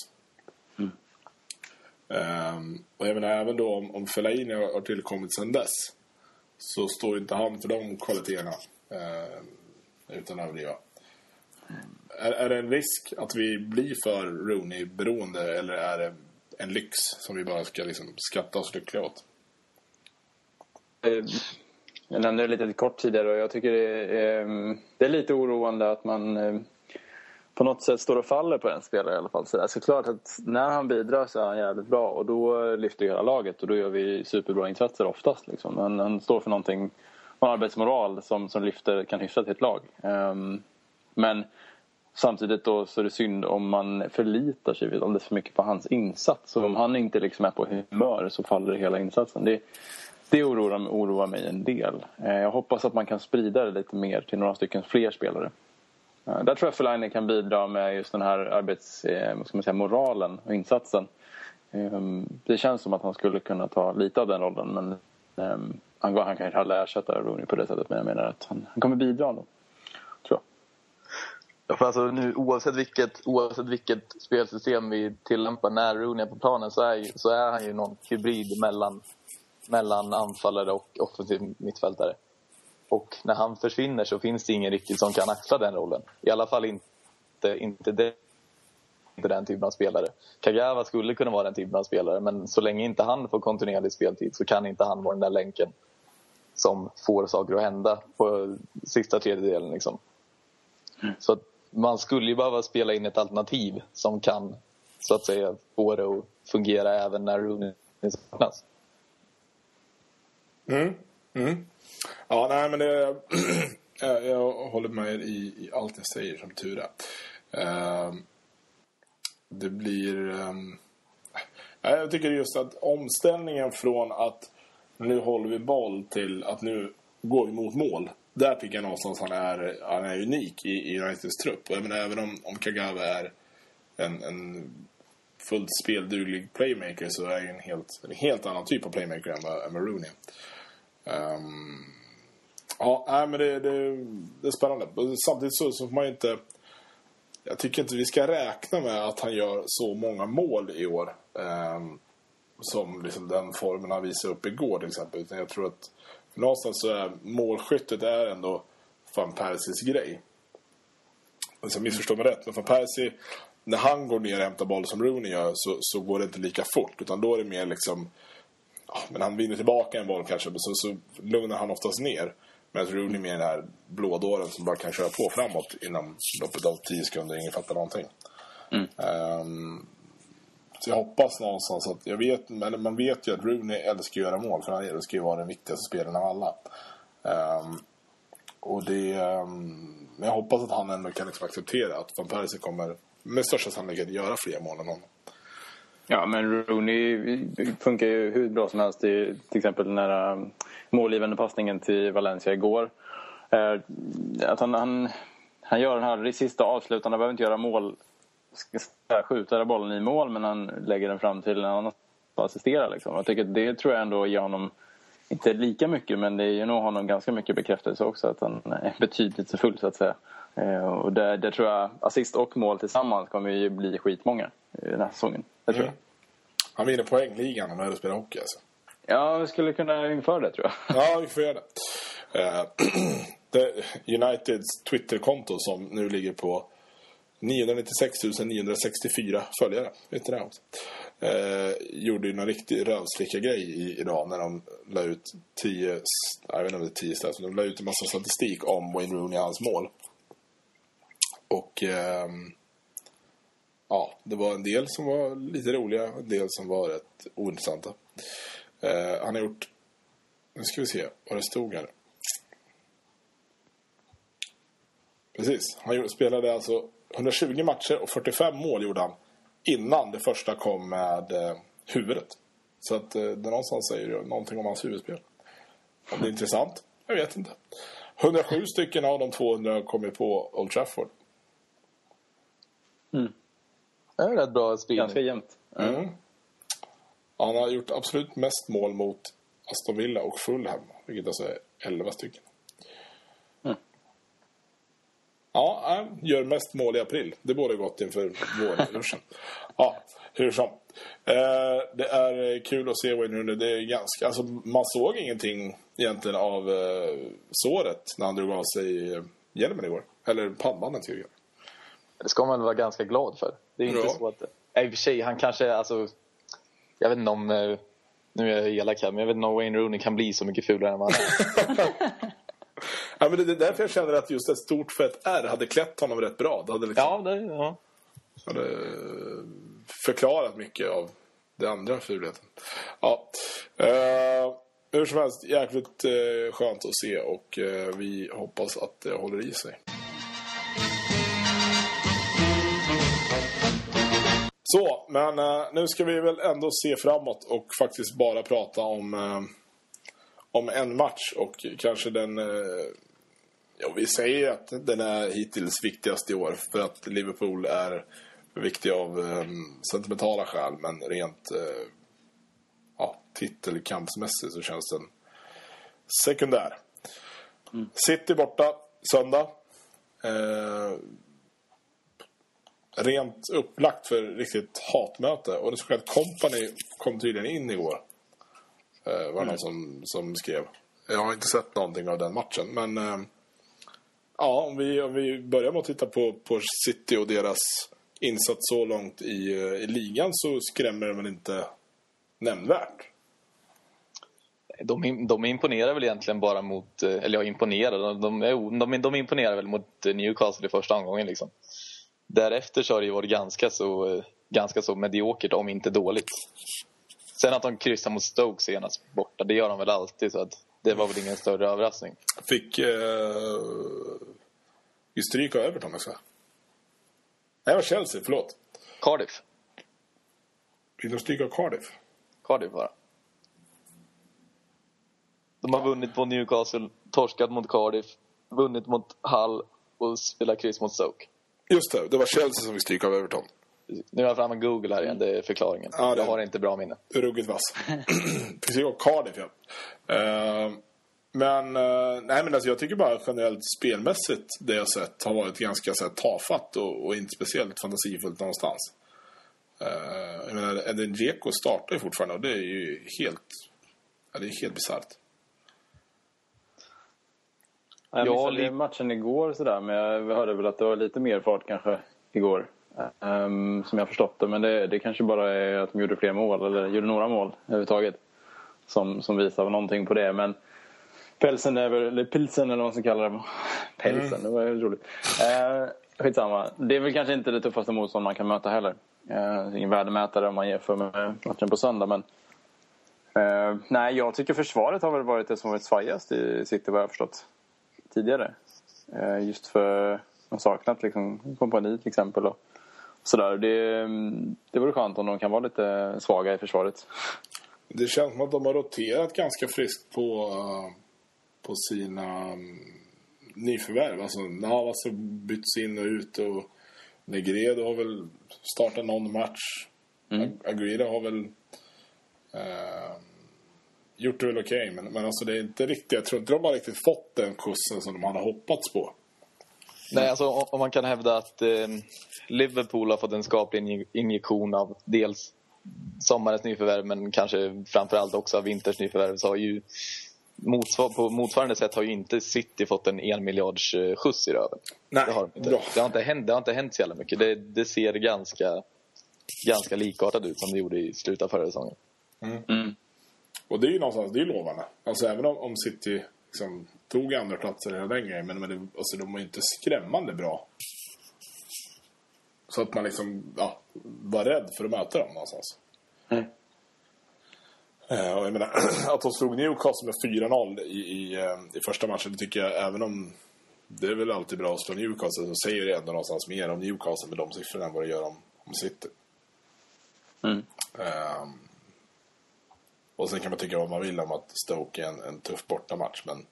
Um, och jag menar även då om, om Fellaini har tillkommit sedan dess så står inte han för de kvaliteterna uh, utan att överdriva. Är, är det en risk att vi blir för Rooney-beroende eller är det en lyx som vi bara ska liksom skatta oss lyckliga åt? Eh, jag nämnde det lite kort tidigare och jag tycker det är, ehm, det är lite oroande att man ehm, på något sätt står och faller på en spelare i alla fall. Så alltså, klart att när han bidrar så är han jävligt bra och då eh, lyfter hela laget och då gör vi superbra insatser oftast. Liksom. Men han står för någonting, en arbetsmoral som, som lyfter, kan hyfsa till ett lag. Um, men samtidigt då så är det synd om man förlitar sig alldeles för mycket på hans insats. Så om han inte liksom är på humör så faller hela insatsen. Det, det oroar, oroar mig en del. Uh, jag hoppas att man kan sprida det lite mer till några stycken fler spelare. Där tror jag Fellaini kan bidra med just den här arbetsmoralen eh, och insatsen. Ehm, det känns som att han skulle kunna ta lite av den rollen men ehm, han, han kan ju aldrig ersätta Rooney på det sättet men jag menar att han, han kommer bidra då. Ja, för alltså nu, oavsett, vilket, oavsett vilket spelsystem vi tillämpar när Rooney är på planen så är, så är han ju någon hybrid mellan, mellan anfallare och offensiv mittfältare. Och när han försvinner så finns det ingen riktigt som kan axla den rollen. I alla fall inte, inte, det, inte den typen av spelare. Kagawa skulle kunna vara den typen av spelare men så länge inte han får kontinuerlig speltid så kan inte han vara den där länken som får saker att hända på sista tredjedelen. Liksom. Mm. Så man skulle ju behöva spela in ett alternativ som kan så att säga få det att fungera även när Rooney saknas. Mm. Mm. Ja, nej men det... jag håller med i, i allt jag säger som tur är. Uh, det blir... Um, jag tycker just att omställningen från att nu håller vi boll till att nu går vi mot mål. Där tycker jag någonstans han är, han är unik i, i Uniteds trupp. Och menar, även om, om Kagawa är en, en fullt spelduglig playmaker så är han en helt, en helt annan typ av playmaker än vad, än vad Rooney um, Ja, nej, men det, det, det är spännande. Samtidigt så, så får man inte... Jag tycker inte vi ska räkna med att han gör så många mål i år. Um, som liksom den formen han visade upp igår till exempel. Utan jag tror att någonstans så är målskyttet är ändå Van Persies grej. Alltså, missförstå mig rätt, men Van Persie, när han går ner och hämtar boll som Rooney gör så, så går det inte lika fort. Utan då är det mer liksom... Ja, men han vinner tillbaka en boll kanske, men så, så lugnar han oftast ner. Medan Rooney med den här blådåren som bara kan köra på framåt inom loppet av 10 sekunder. Ingen fattar någonting. Mm. Um, så jag hoppas någonstans att... Jag vet, eller man vet ju att Rooney älskar att göra mål. För han älskar ju vara den viktigaste spelaren av alla. Um, och det... Um, men jag hoppas att han ändå kan liksom acceptera att Van Persie kommer med största sannolikhet göra fler mål än honom. Ja, men Rooney funkar ju hur bra som helst i till exempel den här ehm, målgivande passningen till Valencia igår. Eh, att han, han, han gör den här sista avslutande, han behöver inte göra mål, skjuta bollen i mål men han lägger den fram till en annan och assisterar. Liksom. Jag tycker det tror jag ändå ger honom, inte lika mycket men det ger nog honom ganska mycket bekräftelse också att han är betydelsefull så att säga. Eh, och där, där tror jag assist och mål tillsammans kommer ju bli skitmånga den här säsongen. Det tror jag. Mm. Han vinner poängligan om han spelar hockey alltså. Ja, vi skulle kunna införa det tror jag. Ja, vi får göra det. Uh, Uniteds Twitterkonto som nu ligger på 996 964 följare. Vet du det också? Eh, gjorde ju någon riktig rövslicka-grej idag när de la ut 10, jag vet inte om det är 10 ställen, de la ut en massa statistik om Wayne Rooney och hans mål. Och eh, ja, det var en del som var lite roliga, en del som var rätt ointressanta. Eh, han har gjort... Nu ska vi se vad det stod här. Precis. Han spelade alltså 120 matcher och 45 mål gjorde han innan det första kom med eh, huvudet. Så att eh, det någonstans säger ju någonting om hans huvudspel. Om det är intressant? Jag vet inte. 107 stycken av de 200 kom ju på Old Trafford. Mm. Det är rätt bra spelning. Ganska jämnt. Mm. Han har gjort absolut mest mål mot Aston Villa och Fulham. Vilket alltså är 11 stycken. Mm. Ja, gör mest mål i april. Det borde gått inför vårruschen. ja, hur som. Eh, det är kul att se Wayne Rooney. Det är ganska, alltså, man såg ingenting egentligen av eh, såret när han drog av sig eh, hjälmen igår. Eller pannbandet tycker Det ska man vara ganska glad för. Det är inte ja. så att... I och för sig, han kanske... Alltså, jag vet inte om, eh, nu är jag elak här, men jag vet inte om Wayne Rooney kan bli så mycket fulare än vad han är. Ja, men det är därför jag känner att just ett stort fett R hade klätt honom rätt bra. Det hade, liksom, Ja, det, ja. hade förklarat mycket av det andra fulheten. Ja. Uh, hur som helst, jäkligt uh, skönt att se och uh, vi hoppas att det håller i sig. Så, men uh, nu ska vi väl ändå se framåt och faktiskt bara prata om, om en match och kanske den... Uh, ja, vi säger att den är hittills viktigast i år för att Liverpool är viktig av um, sentimentala skäl men rent ja, titelkampsmässigt så känns den sekundär. Mm. City borta söndag rent upplagt för riktigt hatmöte. Och det såg att Company kom tydligen in igår. Eh, var mm. någon som, som skrev. Jag har inte sett någonting av den matchen. Men eh, ja, om vi, om vi börjar med att titta på, på City och deras insats så långt i, eh, i ligan så skrämmer det väl inte nämnvärt. De, de imponerar väl egentligen bara mot, eller ja imponerar, de, de, de, de imponerar väl mot Newcastle i första omgången liksom. Därefter så har det ju varit ganska så, ganska så mediokert, om inte dåligt. Sen att de kryssar mot Stoke senast borta, det gör de väl alltid. Så att det var väl ingen större överraskning. Fick eh, vi stryk av Everton också? Nej, det var Chelsea, förlåt. Cardiff. Fick de stryk av Cardiff? Cardiff bara. De har vunnit mot Newcastle, torskat mot Cardiff, vunnit mot Hull och spelat kryss mot Stoke. Just det, det var Chelsea som fick stryka av Everton. Nu har jag framme Google här igen, det är förklaringen. Ja, det... Jag har inte bra minne. Ruggigt vass. Precis, och Cardiff ja. Uh, men, uh, nej men alltså jag tycker bara generellt spelmässigt det jag sett har varit ganska så här, tafatt och, och, inte speciellt fantasifullt någonstans. Uh, jag menar, Edin Dzeko startar ju fortfarande och det är ju helt, ja, det är helt bisarrt. Jag missade ja, matchen igår sådär, men jag hörde väl att det var lite mer fart kanske igår. Um, som jag förstått det, men det, det kanske bara är att de gjorde fler mål, eller gjorde några mål överhuvudtaget. Som, som visar någonting på det, men Pelsen eller Pilsen eller vad man ska kalla det. Pelsen, mm. det var roligt. Uh, skitsamma. Det är väl kanske inte det tuffaste motstånd man kan möta heller. Uh, ingen värdemätare om man jämför med matchen på söndag, men uh, nej, jag tycker försvaret har väl varit det som varit svajast i City vad jag har förstått tidigare. Eh, just för de saknat liksom, kompani till exempel. Och sådär. Det, det vore skönt om de kan vara lite svaga i försvaret. Det känns som att de har roterat ganska friskt på, på sina mm, nyförvärv. Alltså Navas har bytts in och ut och Negredo har väl startat någon match. Mm. Aguirre har väl eh, gjort det väl okej. Okay, men, men alltså det är inte riktigt, jag tror inte de har riktigt fått den kursen som de hade hoppats på. Nej, alltså om man kan hävda att eh, Liverpool har fått en skaplig injektion av dels sommarens nyförvärv men kanske framförallt också av vinters nyförvärv så har ju motsvar på motsvarande sätt har ju inte City fått en en miljards eh, skjuts i röven. Nej, det har, inte. Det, har inte hänt, det har inte hänt så jävla mycket. Det, det ser ganska, ganska likartat ut som det gjorde i slutet av förra säsongen. Mm. Mm. Och det är ju någonstans, det är lovande. Alltså även om, om City liksom, tog andra platser hela den grejen. Men, men det, alltså, de var ju inte skrämmande bra. Så att man liksom ja, var rädd för att möta dem någonstans. Mm. Uh, och jag menar, att de slog Newcastle med 4-0 i, i, uh, i första matchen, det tycker jag, även om det är väl alltid bra att slå Newcastle, så säger det ändå någonstans mer om Newcastle med de siffrorna än vad det gör om, om City. Mm. Uh, och sen kan man tycka vad man vill om att Stoke är en, en tuff bortamatch. Men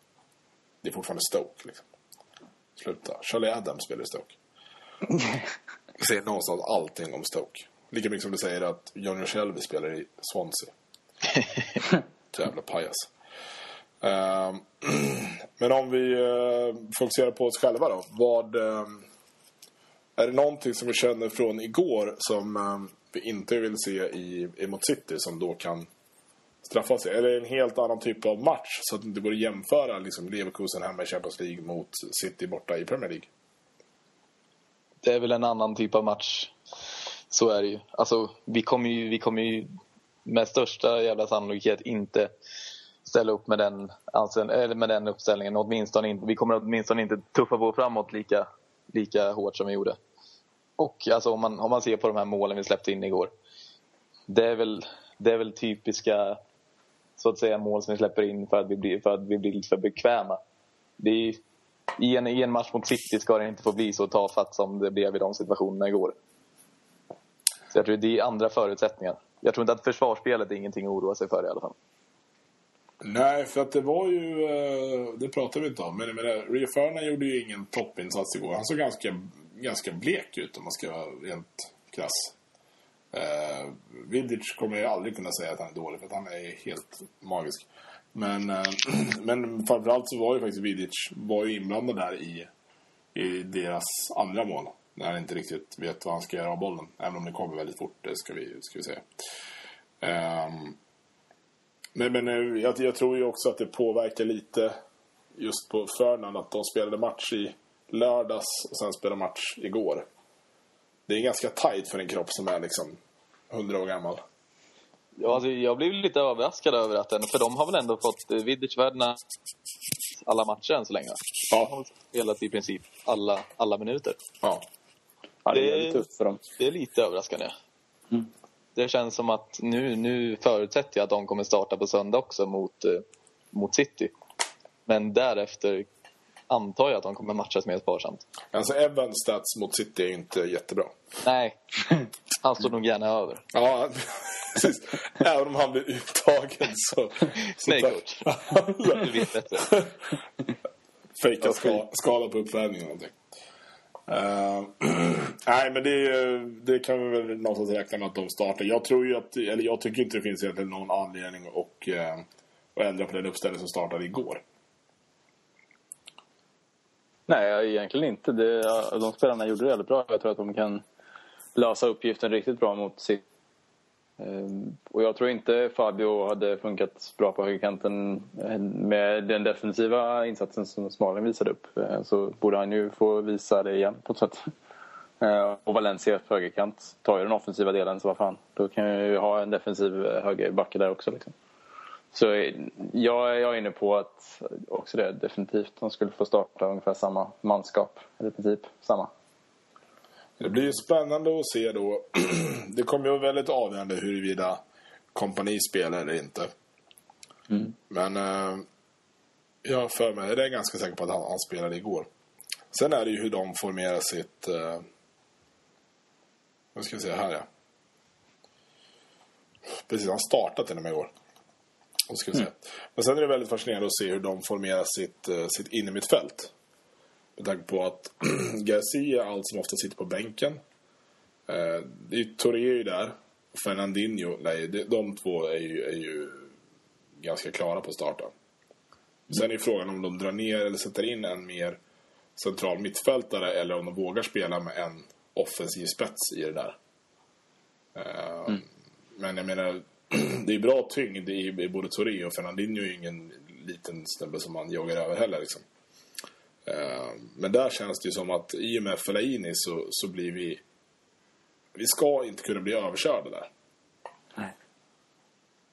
det är fortfarande Stoke. Liksom. Sluta. Charlie Adams spelar i Stoke. Säger någonstans allting om Stoke. Lika mycket som du säger att Johnny Shelby spelar i Swansea. Jävla pajas. Uh, men om vi uh, fokuserar på oss själva då. Vad, uh, är det någonting som vi känner från igår som ehm, vi inte vill se i, i mot City som då kan straffa sig? Eller en helt annan typ av match så att det inte går att jämföra liksom, Leverkusen hemma i Champions League mot City borta i Premier League? Det är väl en annan typ av match. Så är det ju. Alltså, vi kommer ju, vi kommer ju med största jävla sannolikhet inte ställa upp med den, eller med den uppställningen. Åtminstone inte, vi kommer åtminstone inte tuffa på framåt lika, lika hårt som vi gjorde. Och alltså, om, man, om man ser på de här målen vi släppte in igår. Det är väl, det är väl typiska så att säga, mål som vi släpper in för att vi blir, för att vi blir lite för bekväma. Det är, i, en, I en match mot City ska det inte få bli så tafatt som det blev i de situationerna igår. Så jag tror det är andra förutsättningar. Jag tror inte att försvarsspelet är ingenting att oroa sig för i alla fall. Nej, för att det var ju... Eh, det pratar vi inte om. Men Rio Ferdinand gjorde ju ingen toppinsats igår. Han såg ganska, ganska blek ut om man ska vara rent krass. Eh, Vidic kommer jag aldrig kunna säga att han är dålig för att han är helt magisk. Men, eh, men framförallt så var ju faktiskt Vidic var ju inblandad där i, i deras andra mål. När han inte riktigt vet vad han ska göra av bollen. Även om det kommer väldigt fort, det ska vi, ska vi säga. Eh, men men eh, jag, jag, tror ju också att det påverkar lite just på Ferdinand att de spelade match i lördags och sen spelade match igår. Det är ganska tajt för en kropp som är liksom 100 år gammal. Ja, alltså, jag blev lite överraskad över att den, för de har väl ändå fått eh, Vidic alla matcher än så länge. Ja. De har spelat i princip alla, alla minuter. Ja. Ja, det är väldigt tufft för dem. Det är lite överraskande. Mm. Det känns som att nu, nu förutsätter jag att de kommer starta på söndag också mot, eh, mot City. Men därefter antar jag att de kommer matchas mer sparsamt. Alltså Evans stats mot City är inte jättebra. Nej, han står nog gärna över. Ja, precis. Även om han blir uttagen så... så Nej, coach. Du vet bättre. Fejka ska, skada på uppvärmningen eller någonting. Uh, nej, men det, det kan vi väl någonstans räkna med att de startar. Jag tror ju att, eller jag tycker inte det finns egentligen någon anledning att, uh, att ändra på den uppställning som startade igår. Nej, egentligen inte. Det, de spelarna gjorde det väldigt bra. Jag tror att de kan lösa uppgiften riktigt bra mot sitt ehm, och jag tror inte Fabio hade funkat bra på högerkanten eh, med den defensiva insatsen som Smalling visade upp. Eh, så borde han ju få visa det igen på ett sätt. Eh, och Valencia på högerkant tar ju den offensiva delen så vad fan. Då kan jag ju ha en defensiv högerbacke där också. Liksom. Så jag, jag är inne på att också det definitivt de skulle få starta ungefär samma manskap. Eller i princip samma. Det blir spännande att se då. det kommer ju vara väldigt avgörande huruvida kompani spelar eller inte. Mm. Men eh, jag för mig, det är ganska säker på att han, han spelade igår. Sen är det ju hur de formerar sitt... Eh, vad ska jag säga här ja. Precis, han startat till och med igår. Ska jag säga. Mm. Men sen är det väldigt fascinerande att se hur de formerar sitt, eh, sitt innermittfält. Med tanke på att Garcia allt som ofta sitter på bänken. Eh, det är Torre är ju där. Och Fernandinho, nej, de två är ju, är ju ganska klara på starten. Sen är frågan om de drar ner eller sätter in en mer central mittfältare eller om de vågar spela med en offensiv spets i det där. Eh, mm. Men jag menar, det är bra tyngd i, i både Torre och Fernandinho är ju ingen liten snubbe som man jagar över heller liksom. Eh, men där känns det ju som att i och med Fellaini så, så blir vi... Vi ska inte kunna bli överkörda där. Nej.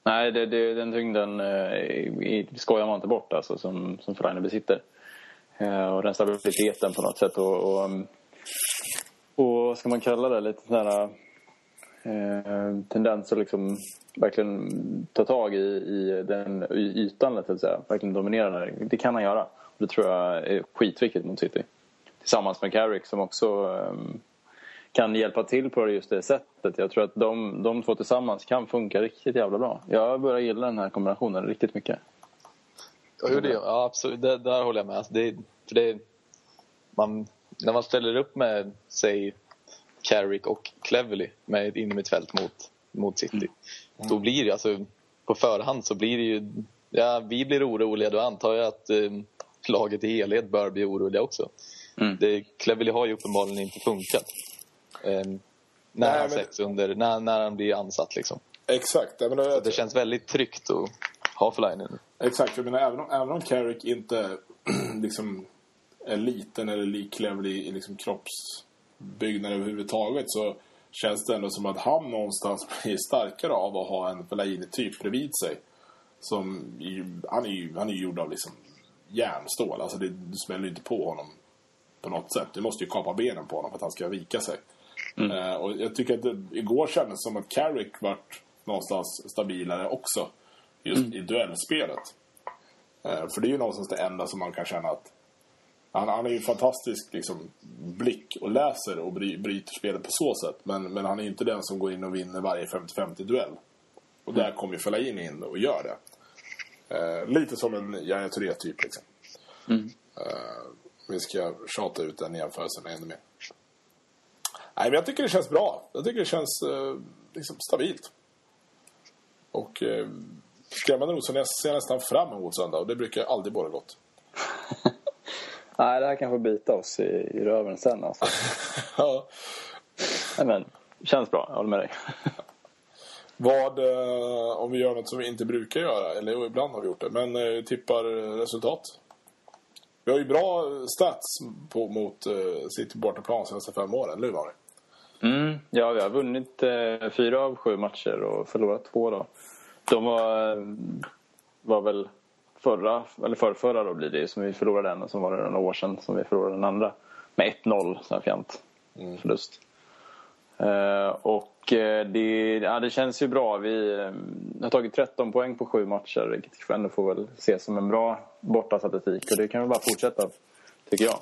Nej, det, det, den tyngden eh, skojar man inte bort alltså, som, som Fellaini besitter. Eh, och den stabiliteten på något sätt. Och, och, och vad ska man kalla det? Lite sån här eh, tendens att liksom verkligen ta tag i, i den ytan, att säga. Verkligen dominera där. Det kan han göra. Det tror jag är skitviktigt mot City. Tillsammans med Carrick som också um, kan hjälpa till på just det sättet. Jag tror att de, de två tillsammans kan funka riktigt jävla bra. Jag börjar gilla den här kombinationen riktigt mycket. Ja, det, ja absolut. Det, där håller jag med. Alltså det, för det, man, när man ställer upp med, säg, Carrick och Cleverly med ett innermittfält mot, mot City. Mm. Då blir det alltså, på förhand så blir det ju, ja vi blir oroliga. Då antar jag att um, laget i helhet bör bli oroliga också. Mm. Det, Cleverly har ju uppenbarligen inte funkat. Eh, när Nej, han men... sätts under, när, när han blir ansatt liksom. Exakt. Jag menar, det känns väldigt tryggt att ha Fellaini Exakt. Jag menar, även om, även om Carrick inte liksom är liten eller lik Cleverly i liksom kroppsbyggnad överhuvudtaget så känns det ändå som att han någonstans blir starkare av att ha en Fellaini-typ bredvid sig. som han är ju han är gjord av liksom järnstål. Alltså det, du smäller inte på honom på något sätt. Du måste ju kapa benen på honom för att han ska vika sig. Mm. Uh, och jag tycker att det, igår kändes som att Carrick vart någonstans stabilare också. Just mm. i duellspelet. Uh, för det är ju någonstans det enda som man kan känna att han, han är ju fantastisk liksom, blick och läser och bry, bryter spelet på så sätt. Men, men han är inte den som går in och vinner varje 50-50 duell. Och där kommer ju Fellaini in och gör det. Uh, lite som en Yahya Touré typ liksom. Mm. vi ska tjata ut den jämförelsen ännu mer. Nej, men jag tycker det känns bra. Jag tycker det känns eh, liksom stabilt. Och eh, skrämmande nog så ser jag nästan fram emot söndag. Och det brukar aldrig vara gott. Nej, det här kanske bita oss i, i röven sen alltså. ja. Nej, men känns bra. Jag håller med dig. Vad, eh, om vi gör något som vi inte brukar göra, eller ibland har vi gjort det, men eh, tippar resultat? Vi har ju bra stats på, mot eh, City bortaplan senaste fem åren, eller hur var det? Mm, ja, vi har vunnit eh, fyra av sju matcher och förlorat två. Då. De var, var väl förra, eller förrförra då blir det som vi förlorade en och så var det några år sedan som vi förlorade den andra. Med 1-0, sån här fjant mm. förlust. Eh, och eh, det, ja, det känns ju bra. Vi eh, har tagit 13 poäng på sju matcher vilket ändå får väl ses som en bra bortastatistik och det kan vi bara fortsätta, tycker jag.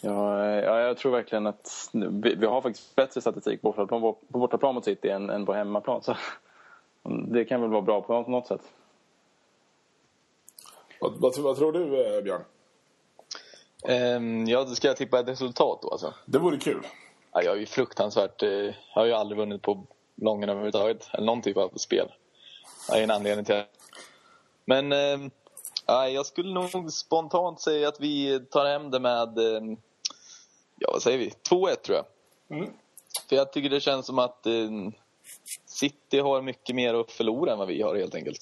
Ja, ja, jag tror verkligen att vi, vi har faktiskt bättre statistik på bortaplan, på bortaplan mot City än, än på hemmaplan. Så det kan väl vara bra på något sätt. Vad, vad, vad tror du, eh, Björn? Um, ja, ska jag tippa ett resultat då alltså? Det vore kul. Ja, jag är ju fruktansvärt... Eh, jag har ju aldrig vunnit på Lången överhuvudtaget. Eller någon typ av spel. Det är en anledning till det. Men eh, jag skulle nog spontant säga att vi tar hem det med eh, ja, vad säger vi? 2-1 tror jag. Mm. För jag tycker det känns som att eh, City har mycket mer att förlora än vad vi har helt enkelt.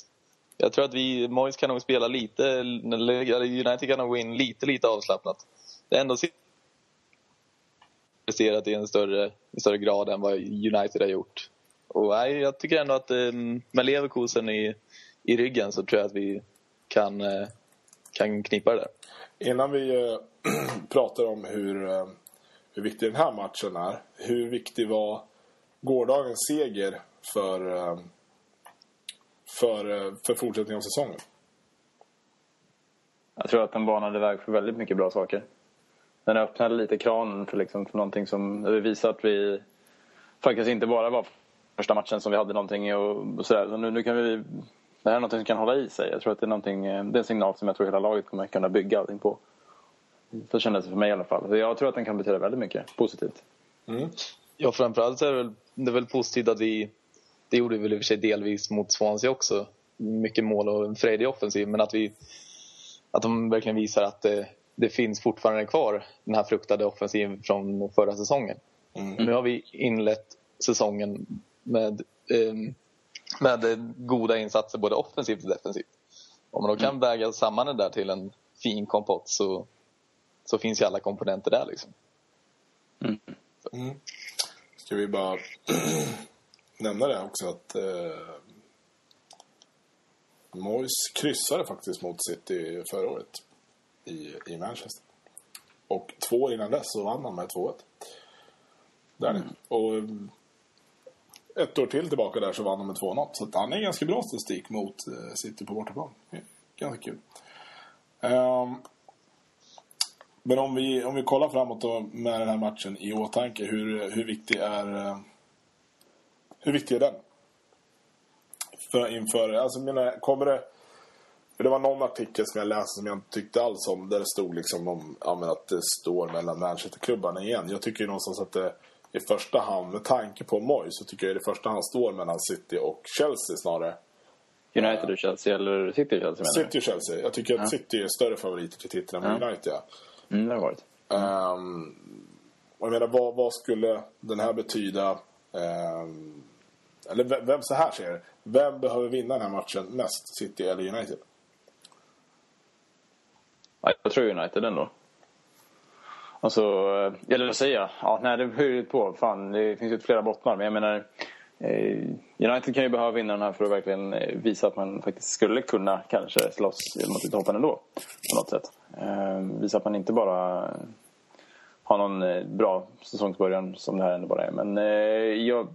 Jag tror att vi, Moise kan nog spela lite, eller United kan nog gå in lite, lite avslappnat. Det är ändå presterat i en större, en större grad än vad United har gjort. Och nej, jag tycker ändå att eh, med Leverkusen i, i ryggen så tror jag att vi kan, eh, kan knipa det där. Innan vi äh, pratar om hur hur viktig den här matchen är. Hur viktig var gårdagens seger för, eh, för, eh, för fortsättningen av säsongen? Jag tror att den banade väg för väldigt mycket bra saker. Den öppnade lite kranen för, liksom, för någonting som visar att vi faktiskt inte bara var första matchen som vi hade någonting och, och sådär. Så nu, nu kan vi, det här är någonting som kan hålla i sig. Jag tror att det är, någonting, eh, det är en signal som jag tror hela laget kommer kunna bygga allting på. Så kändes det för mig i alla fall. Så jag tror att den kan betyda väldigt mycket positivt. Mm. Ja, framförallt är det väl, det är väl positivt att vi... Det gjorde vi väl i och för sig delvis mot Swansea också. Mycket mål och en frejdig offensiv. Men att vi... Att de verkligen visar att det, det finns fortfarande kvar den här fruktade offensiven från förra säsongen. Mm. Nu har vi inlett säsongen med, eh, med goda insatser både offensivt och defensivt. Om man då kan mm. väga samman det där till en fin kompott så, så finns ju alla komponenter där liksom. Mm. Mm. Ska vi bara nämna det också att eh, Moyes kryssade faktiskt mot City förra året i, i Manchester. Och två år innan dess så vann han med 2-1. Där mm. Och ett år till tillbaka där så vann han med 2-0. Så han är ganska bra statistik mot eh, City på bortaplan. Ganska kul. Um, men om vi, om vi kollar framåt då med den här matchen i åtanke, hur, hur viktig är hur viktig är den? För, inför, alltså menar, kommer det... Det var någon artikel som jag läste som jag inte tyckte alls om. Där det stod liksom om ja, att det står mellan Manchesterklubbarna igen. Jag tycker någonstans att det i första hand, med tanke på Moyes, så tycker jag det i första hand står mellan City och Chelsea snarare. United och Chelsea eller City och Chelsea menar City och Chelsea. Jag tycker att ja. City är större favoriter till titeln än ja. United. Ja. Mm, det har varit. Um, och jag menar, vad, vad skulle den här betyda? Um, eller vem, så här ser det. Vem behöver vinna den här matchen mest? City eller United? Jag tror United ändå. Alltså, eller vad säger jag? Ja, nej, det beror ju på. Fan, det finns ju flera bottnar. Men jag menar, eh, United kan ju behöva vinna den här för att verkligen eh, visa att man faktiskt skulle kunna kanske slåss mot toppen ändå. På något sätt. Visa att man inte bara har någon bra säsongsbörjan som det här ändå bara är. Men jag,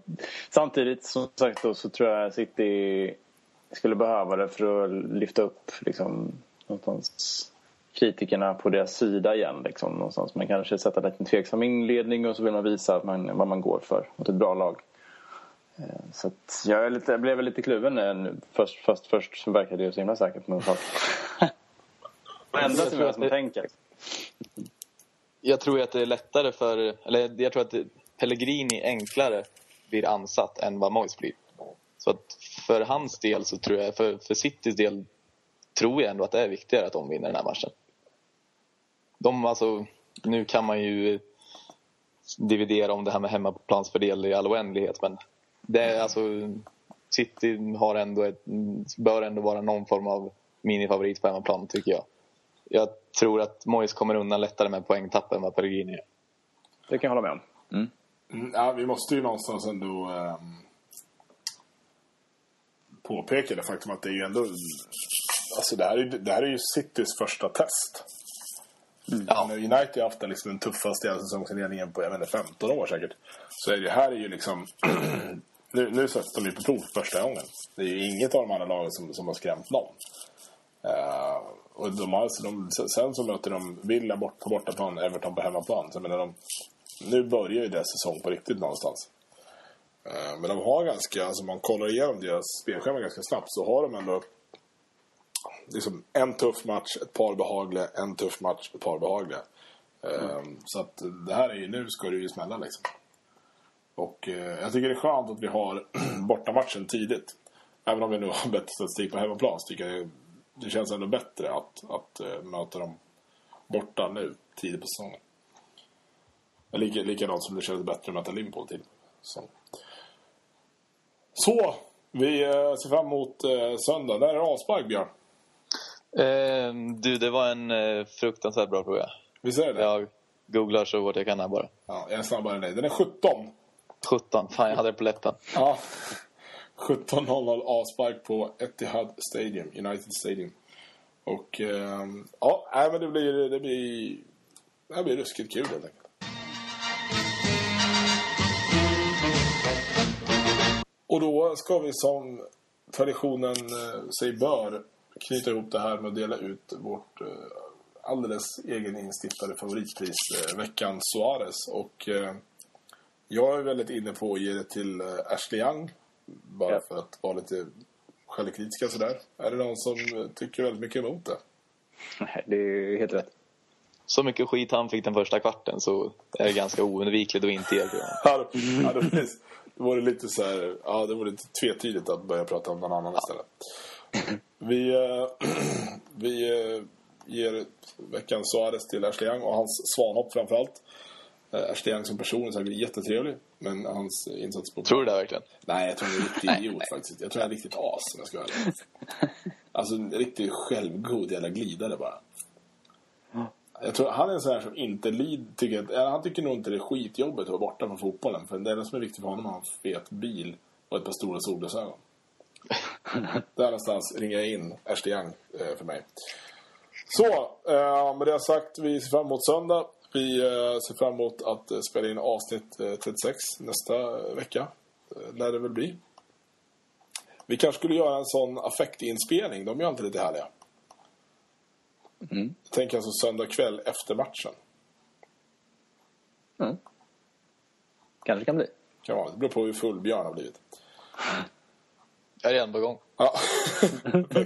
samtidigt som sagt då, så tror jag City skulle behöva det för att lyfta upp liksom, någonstans kritikerna på deras sida igen. Liksom, någonstans. Man kanske sätter en tveksam inledning och så vill man visa att man, vad man går för mot ett bra lag. Eh, så jag, lite, jag blev lite kluven nu. Först, först, först så verkade det så himla säkert på någon sak. Ändra sig vad man tänker. Jag tror att det är lättare för... Eller jag tror att Pellegrini enklare blir ansatt än vad Moise blir. Så att för hans del så tror jag, för, för Citys del tror jag ändå att det är viktigare att de vinner den här matchen. De, alltså, nu kan man ju dividera om det här med hemmaplansfördel i all oändlighet men det är alltså City har ändå ett, bör ändå vara någon form av minifavorit på hemmaplan tycker jag. Jag tror att Moyes kommer undan lättare med poängtapp än vad Pellegrini gör. Det kan jag hålla med om. Mm. Mm, ja, vi måste ju någonstans ändå um, påpeka det faktum att det är ju ändå... Alltså det här är, det här är ju Citys första test. Mm. Ja. United har haft liksom den tuffaste säsongsinledningen på jag inte, 15 år säkert. Så är det här är ju liksom... nu, nu sätts de ju på prov första gången. Det är ju inget av de andra lagen som, som har skrämt någon. Uh, och de har, alltså, de, sen så möter de Villa bort, på bortaplan, Everton på hemmaplan. Så menar de, nu börjar ju deras säsong på riktigt någonstans. Uh, men de har ganska, alltså man kollar igenom deras spelschema ganska snabbt så har de ändå liksom en tuff match, ett par behagliga, en tuff match, ett par behagliga. Mm. Uh, så att det här är ju, nu ska det ju smälla liksom. Och jag tycker det är skönt att vi har bortamatchen tidigt. Även om vi nu har bättre statistik på hemmaplan så tycker jag det känns ändå bättre att, att uh, möta dem borta nu, tidigt på säsongen. Lika, likadant som det känns bättre att möta Liverpool tidigt så. så, vi uh, ser fram emot uh, söndag. När är det avspark, Björn? Eh, du, det var en eh, fruktansvärt bra fråga. Visst är det? Jag googlar så fort jag kan här bara. Ja, jag är snabbare än dig. Den är 17. 17, fan jag hade det på läppen. Ja. 17.00 avspark på Etihad Stadium, United Stadium. Och eh, ja, nej, men det blir, det blir, det blir ruskigt kul helt enkelt. Och då ska vi som traditionen eh, sig bör knyta ihop det här med att dela ut vårt eh, alldeles egen instiftade favoritpris, eh, veckans Suarez. Och eh, jag är väldigt inne på att ge det till eh, Ashley Young bara ja. för att vara lite självkritiska sådär. Är det någon som tycker väldigt mycket emot det? Nej, det är helt rätt. Så mycket skit han fick den första kvarten så är det ganska oundvikligt att inte ge det. ja, det, det vore lite så här, ja, det vore lite tvetydigt att börja prata om någon annan ja. istället. Vi, äh, vi äh, ger veckans Suarez till Ashley Young och hans svanhopp framförallt. Ashley Young som person är säkert jättetrevlig. Men hans insats på... Tror du det verkligen? Nej, jag tror han är en riktig idiot faktiskt. Jag tror han är riktigt as om jag ska vara Alltså en riktigt självgod jävla glidare bara. Jag tror han är en sån här som inte lid, tycker att, han tycker nog inte det är skitjobbigt att vara borta från fotbollen. För det enda som är viktigt för honom är att ha en fet bil och ett par stora solglasögon. Där någonstans ringer jag in Ashley Young eh, för mig. Så, eh, med det sagt, vi ser fram emot söndag. Vi eh, ser fram emot att spela in avsnitt 36 eh, nästa vecka. Lär det väl bli. Vi kanske skulle göra en sån affektinspelning. De är alltid lite härliga. Mm. Tänk alltså söndag kväll efter matchen. Mm. Kanske kan bli. Kan vara. Det beror på hur full Björn har blivit. Jag är redan på gång. Ja.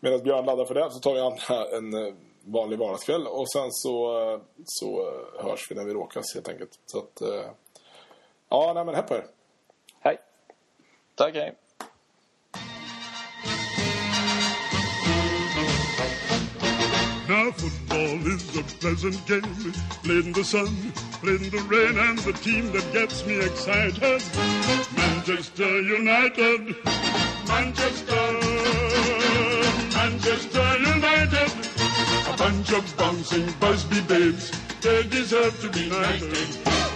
Medan Björn laddar för det så tar vi an en vanlig vardagskväll. Och sen så, så hörs vi när vi råkas helt enkelt. Så att, eh, ja, nej men hej på er. Hej. Tack, hej. Now football is a pleasant game, played in the sun, played in the rain, and the team that gets me excited, Manchester United, Manchester, Manchester United. A bunch of bouncing Busby babes, they deserve to be knighted.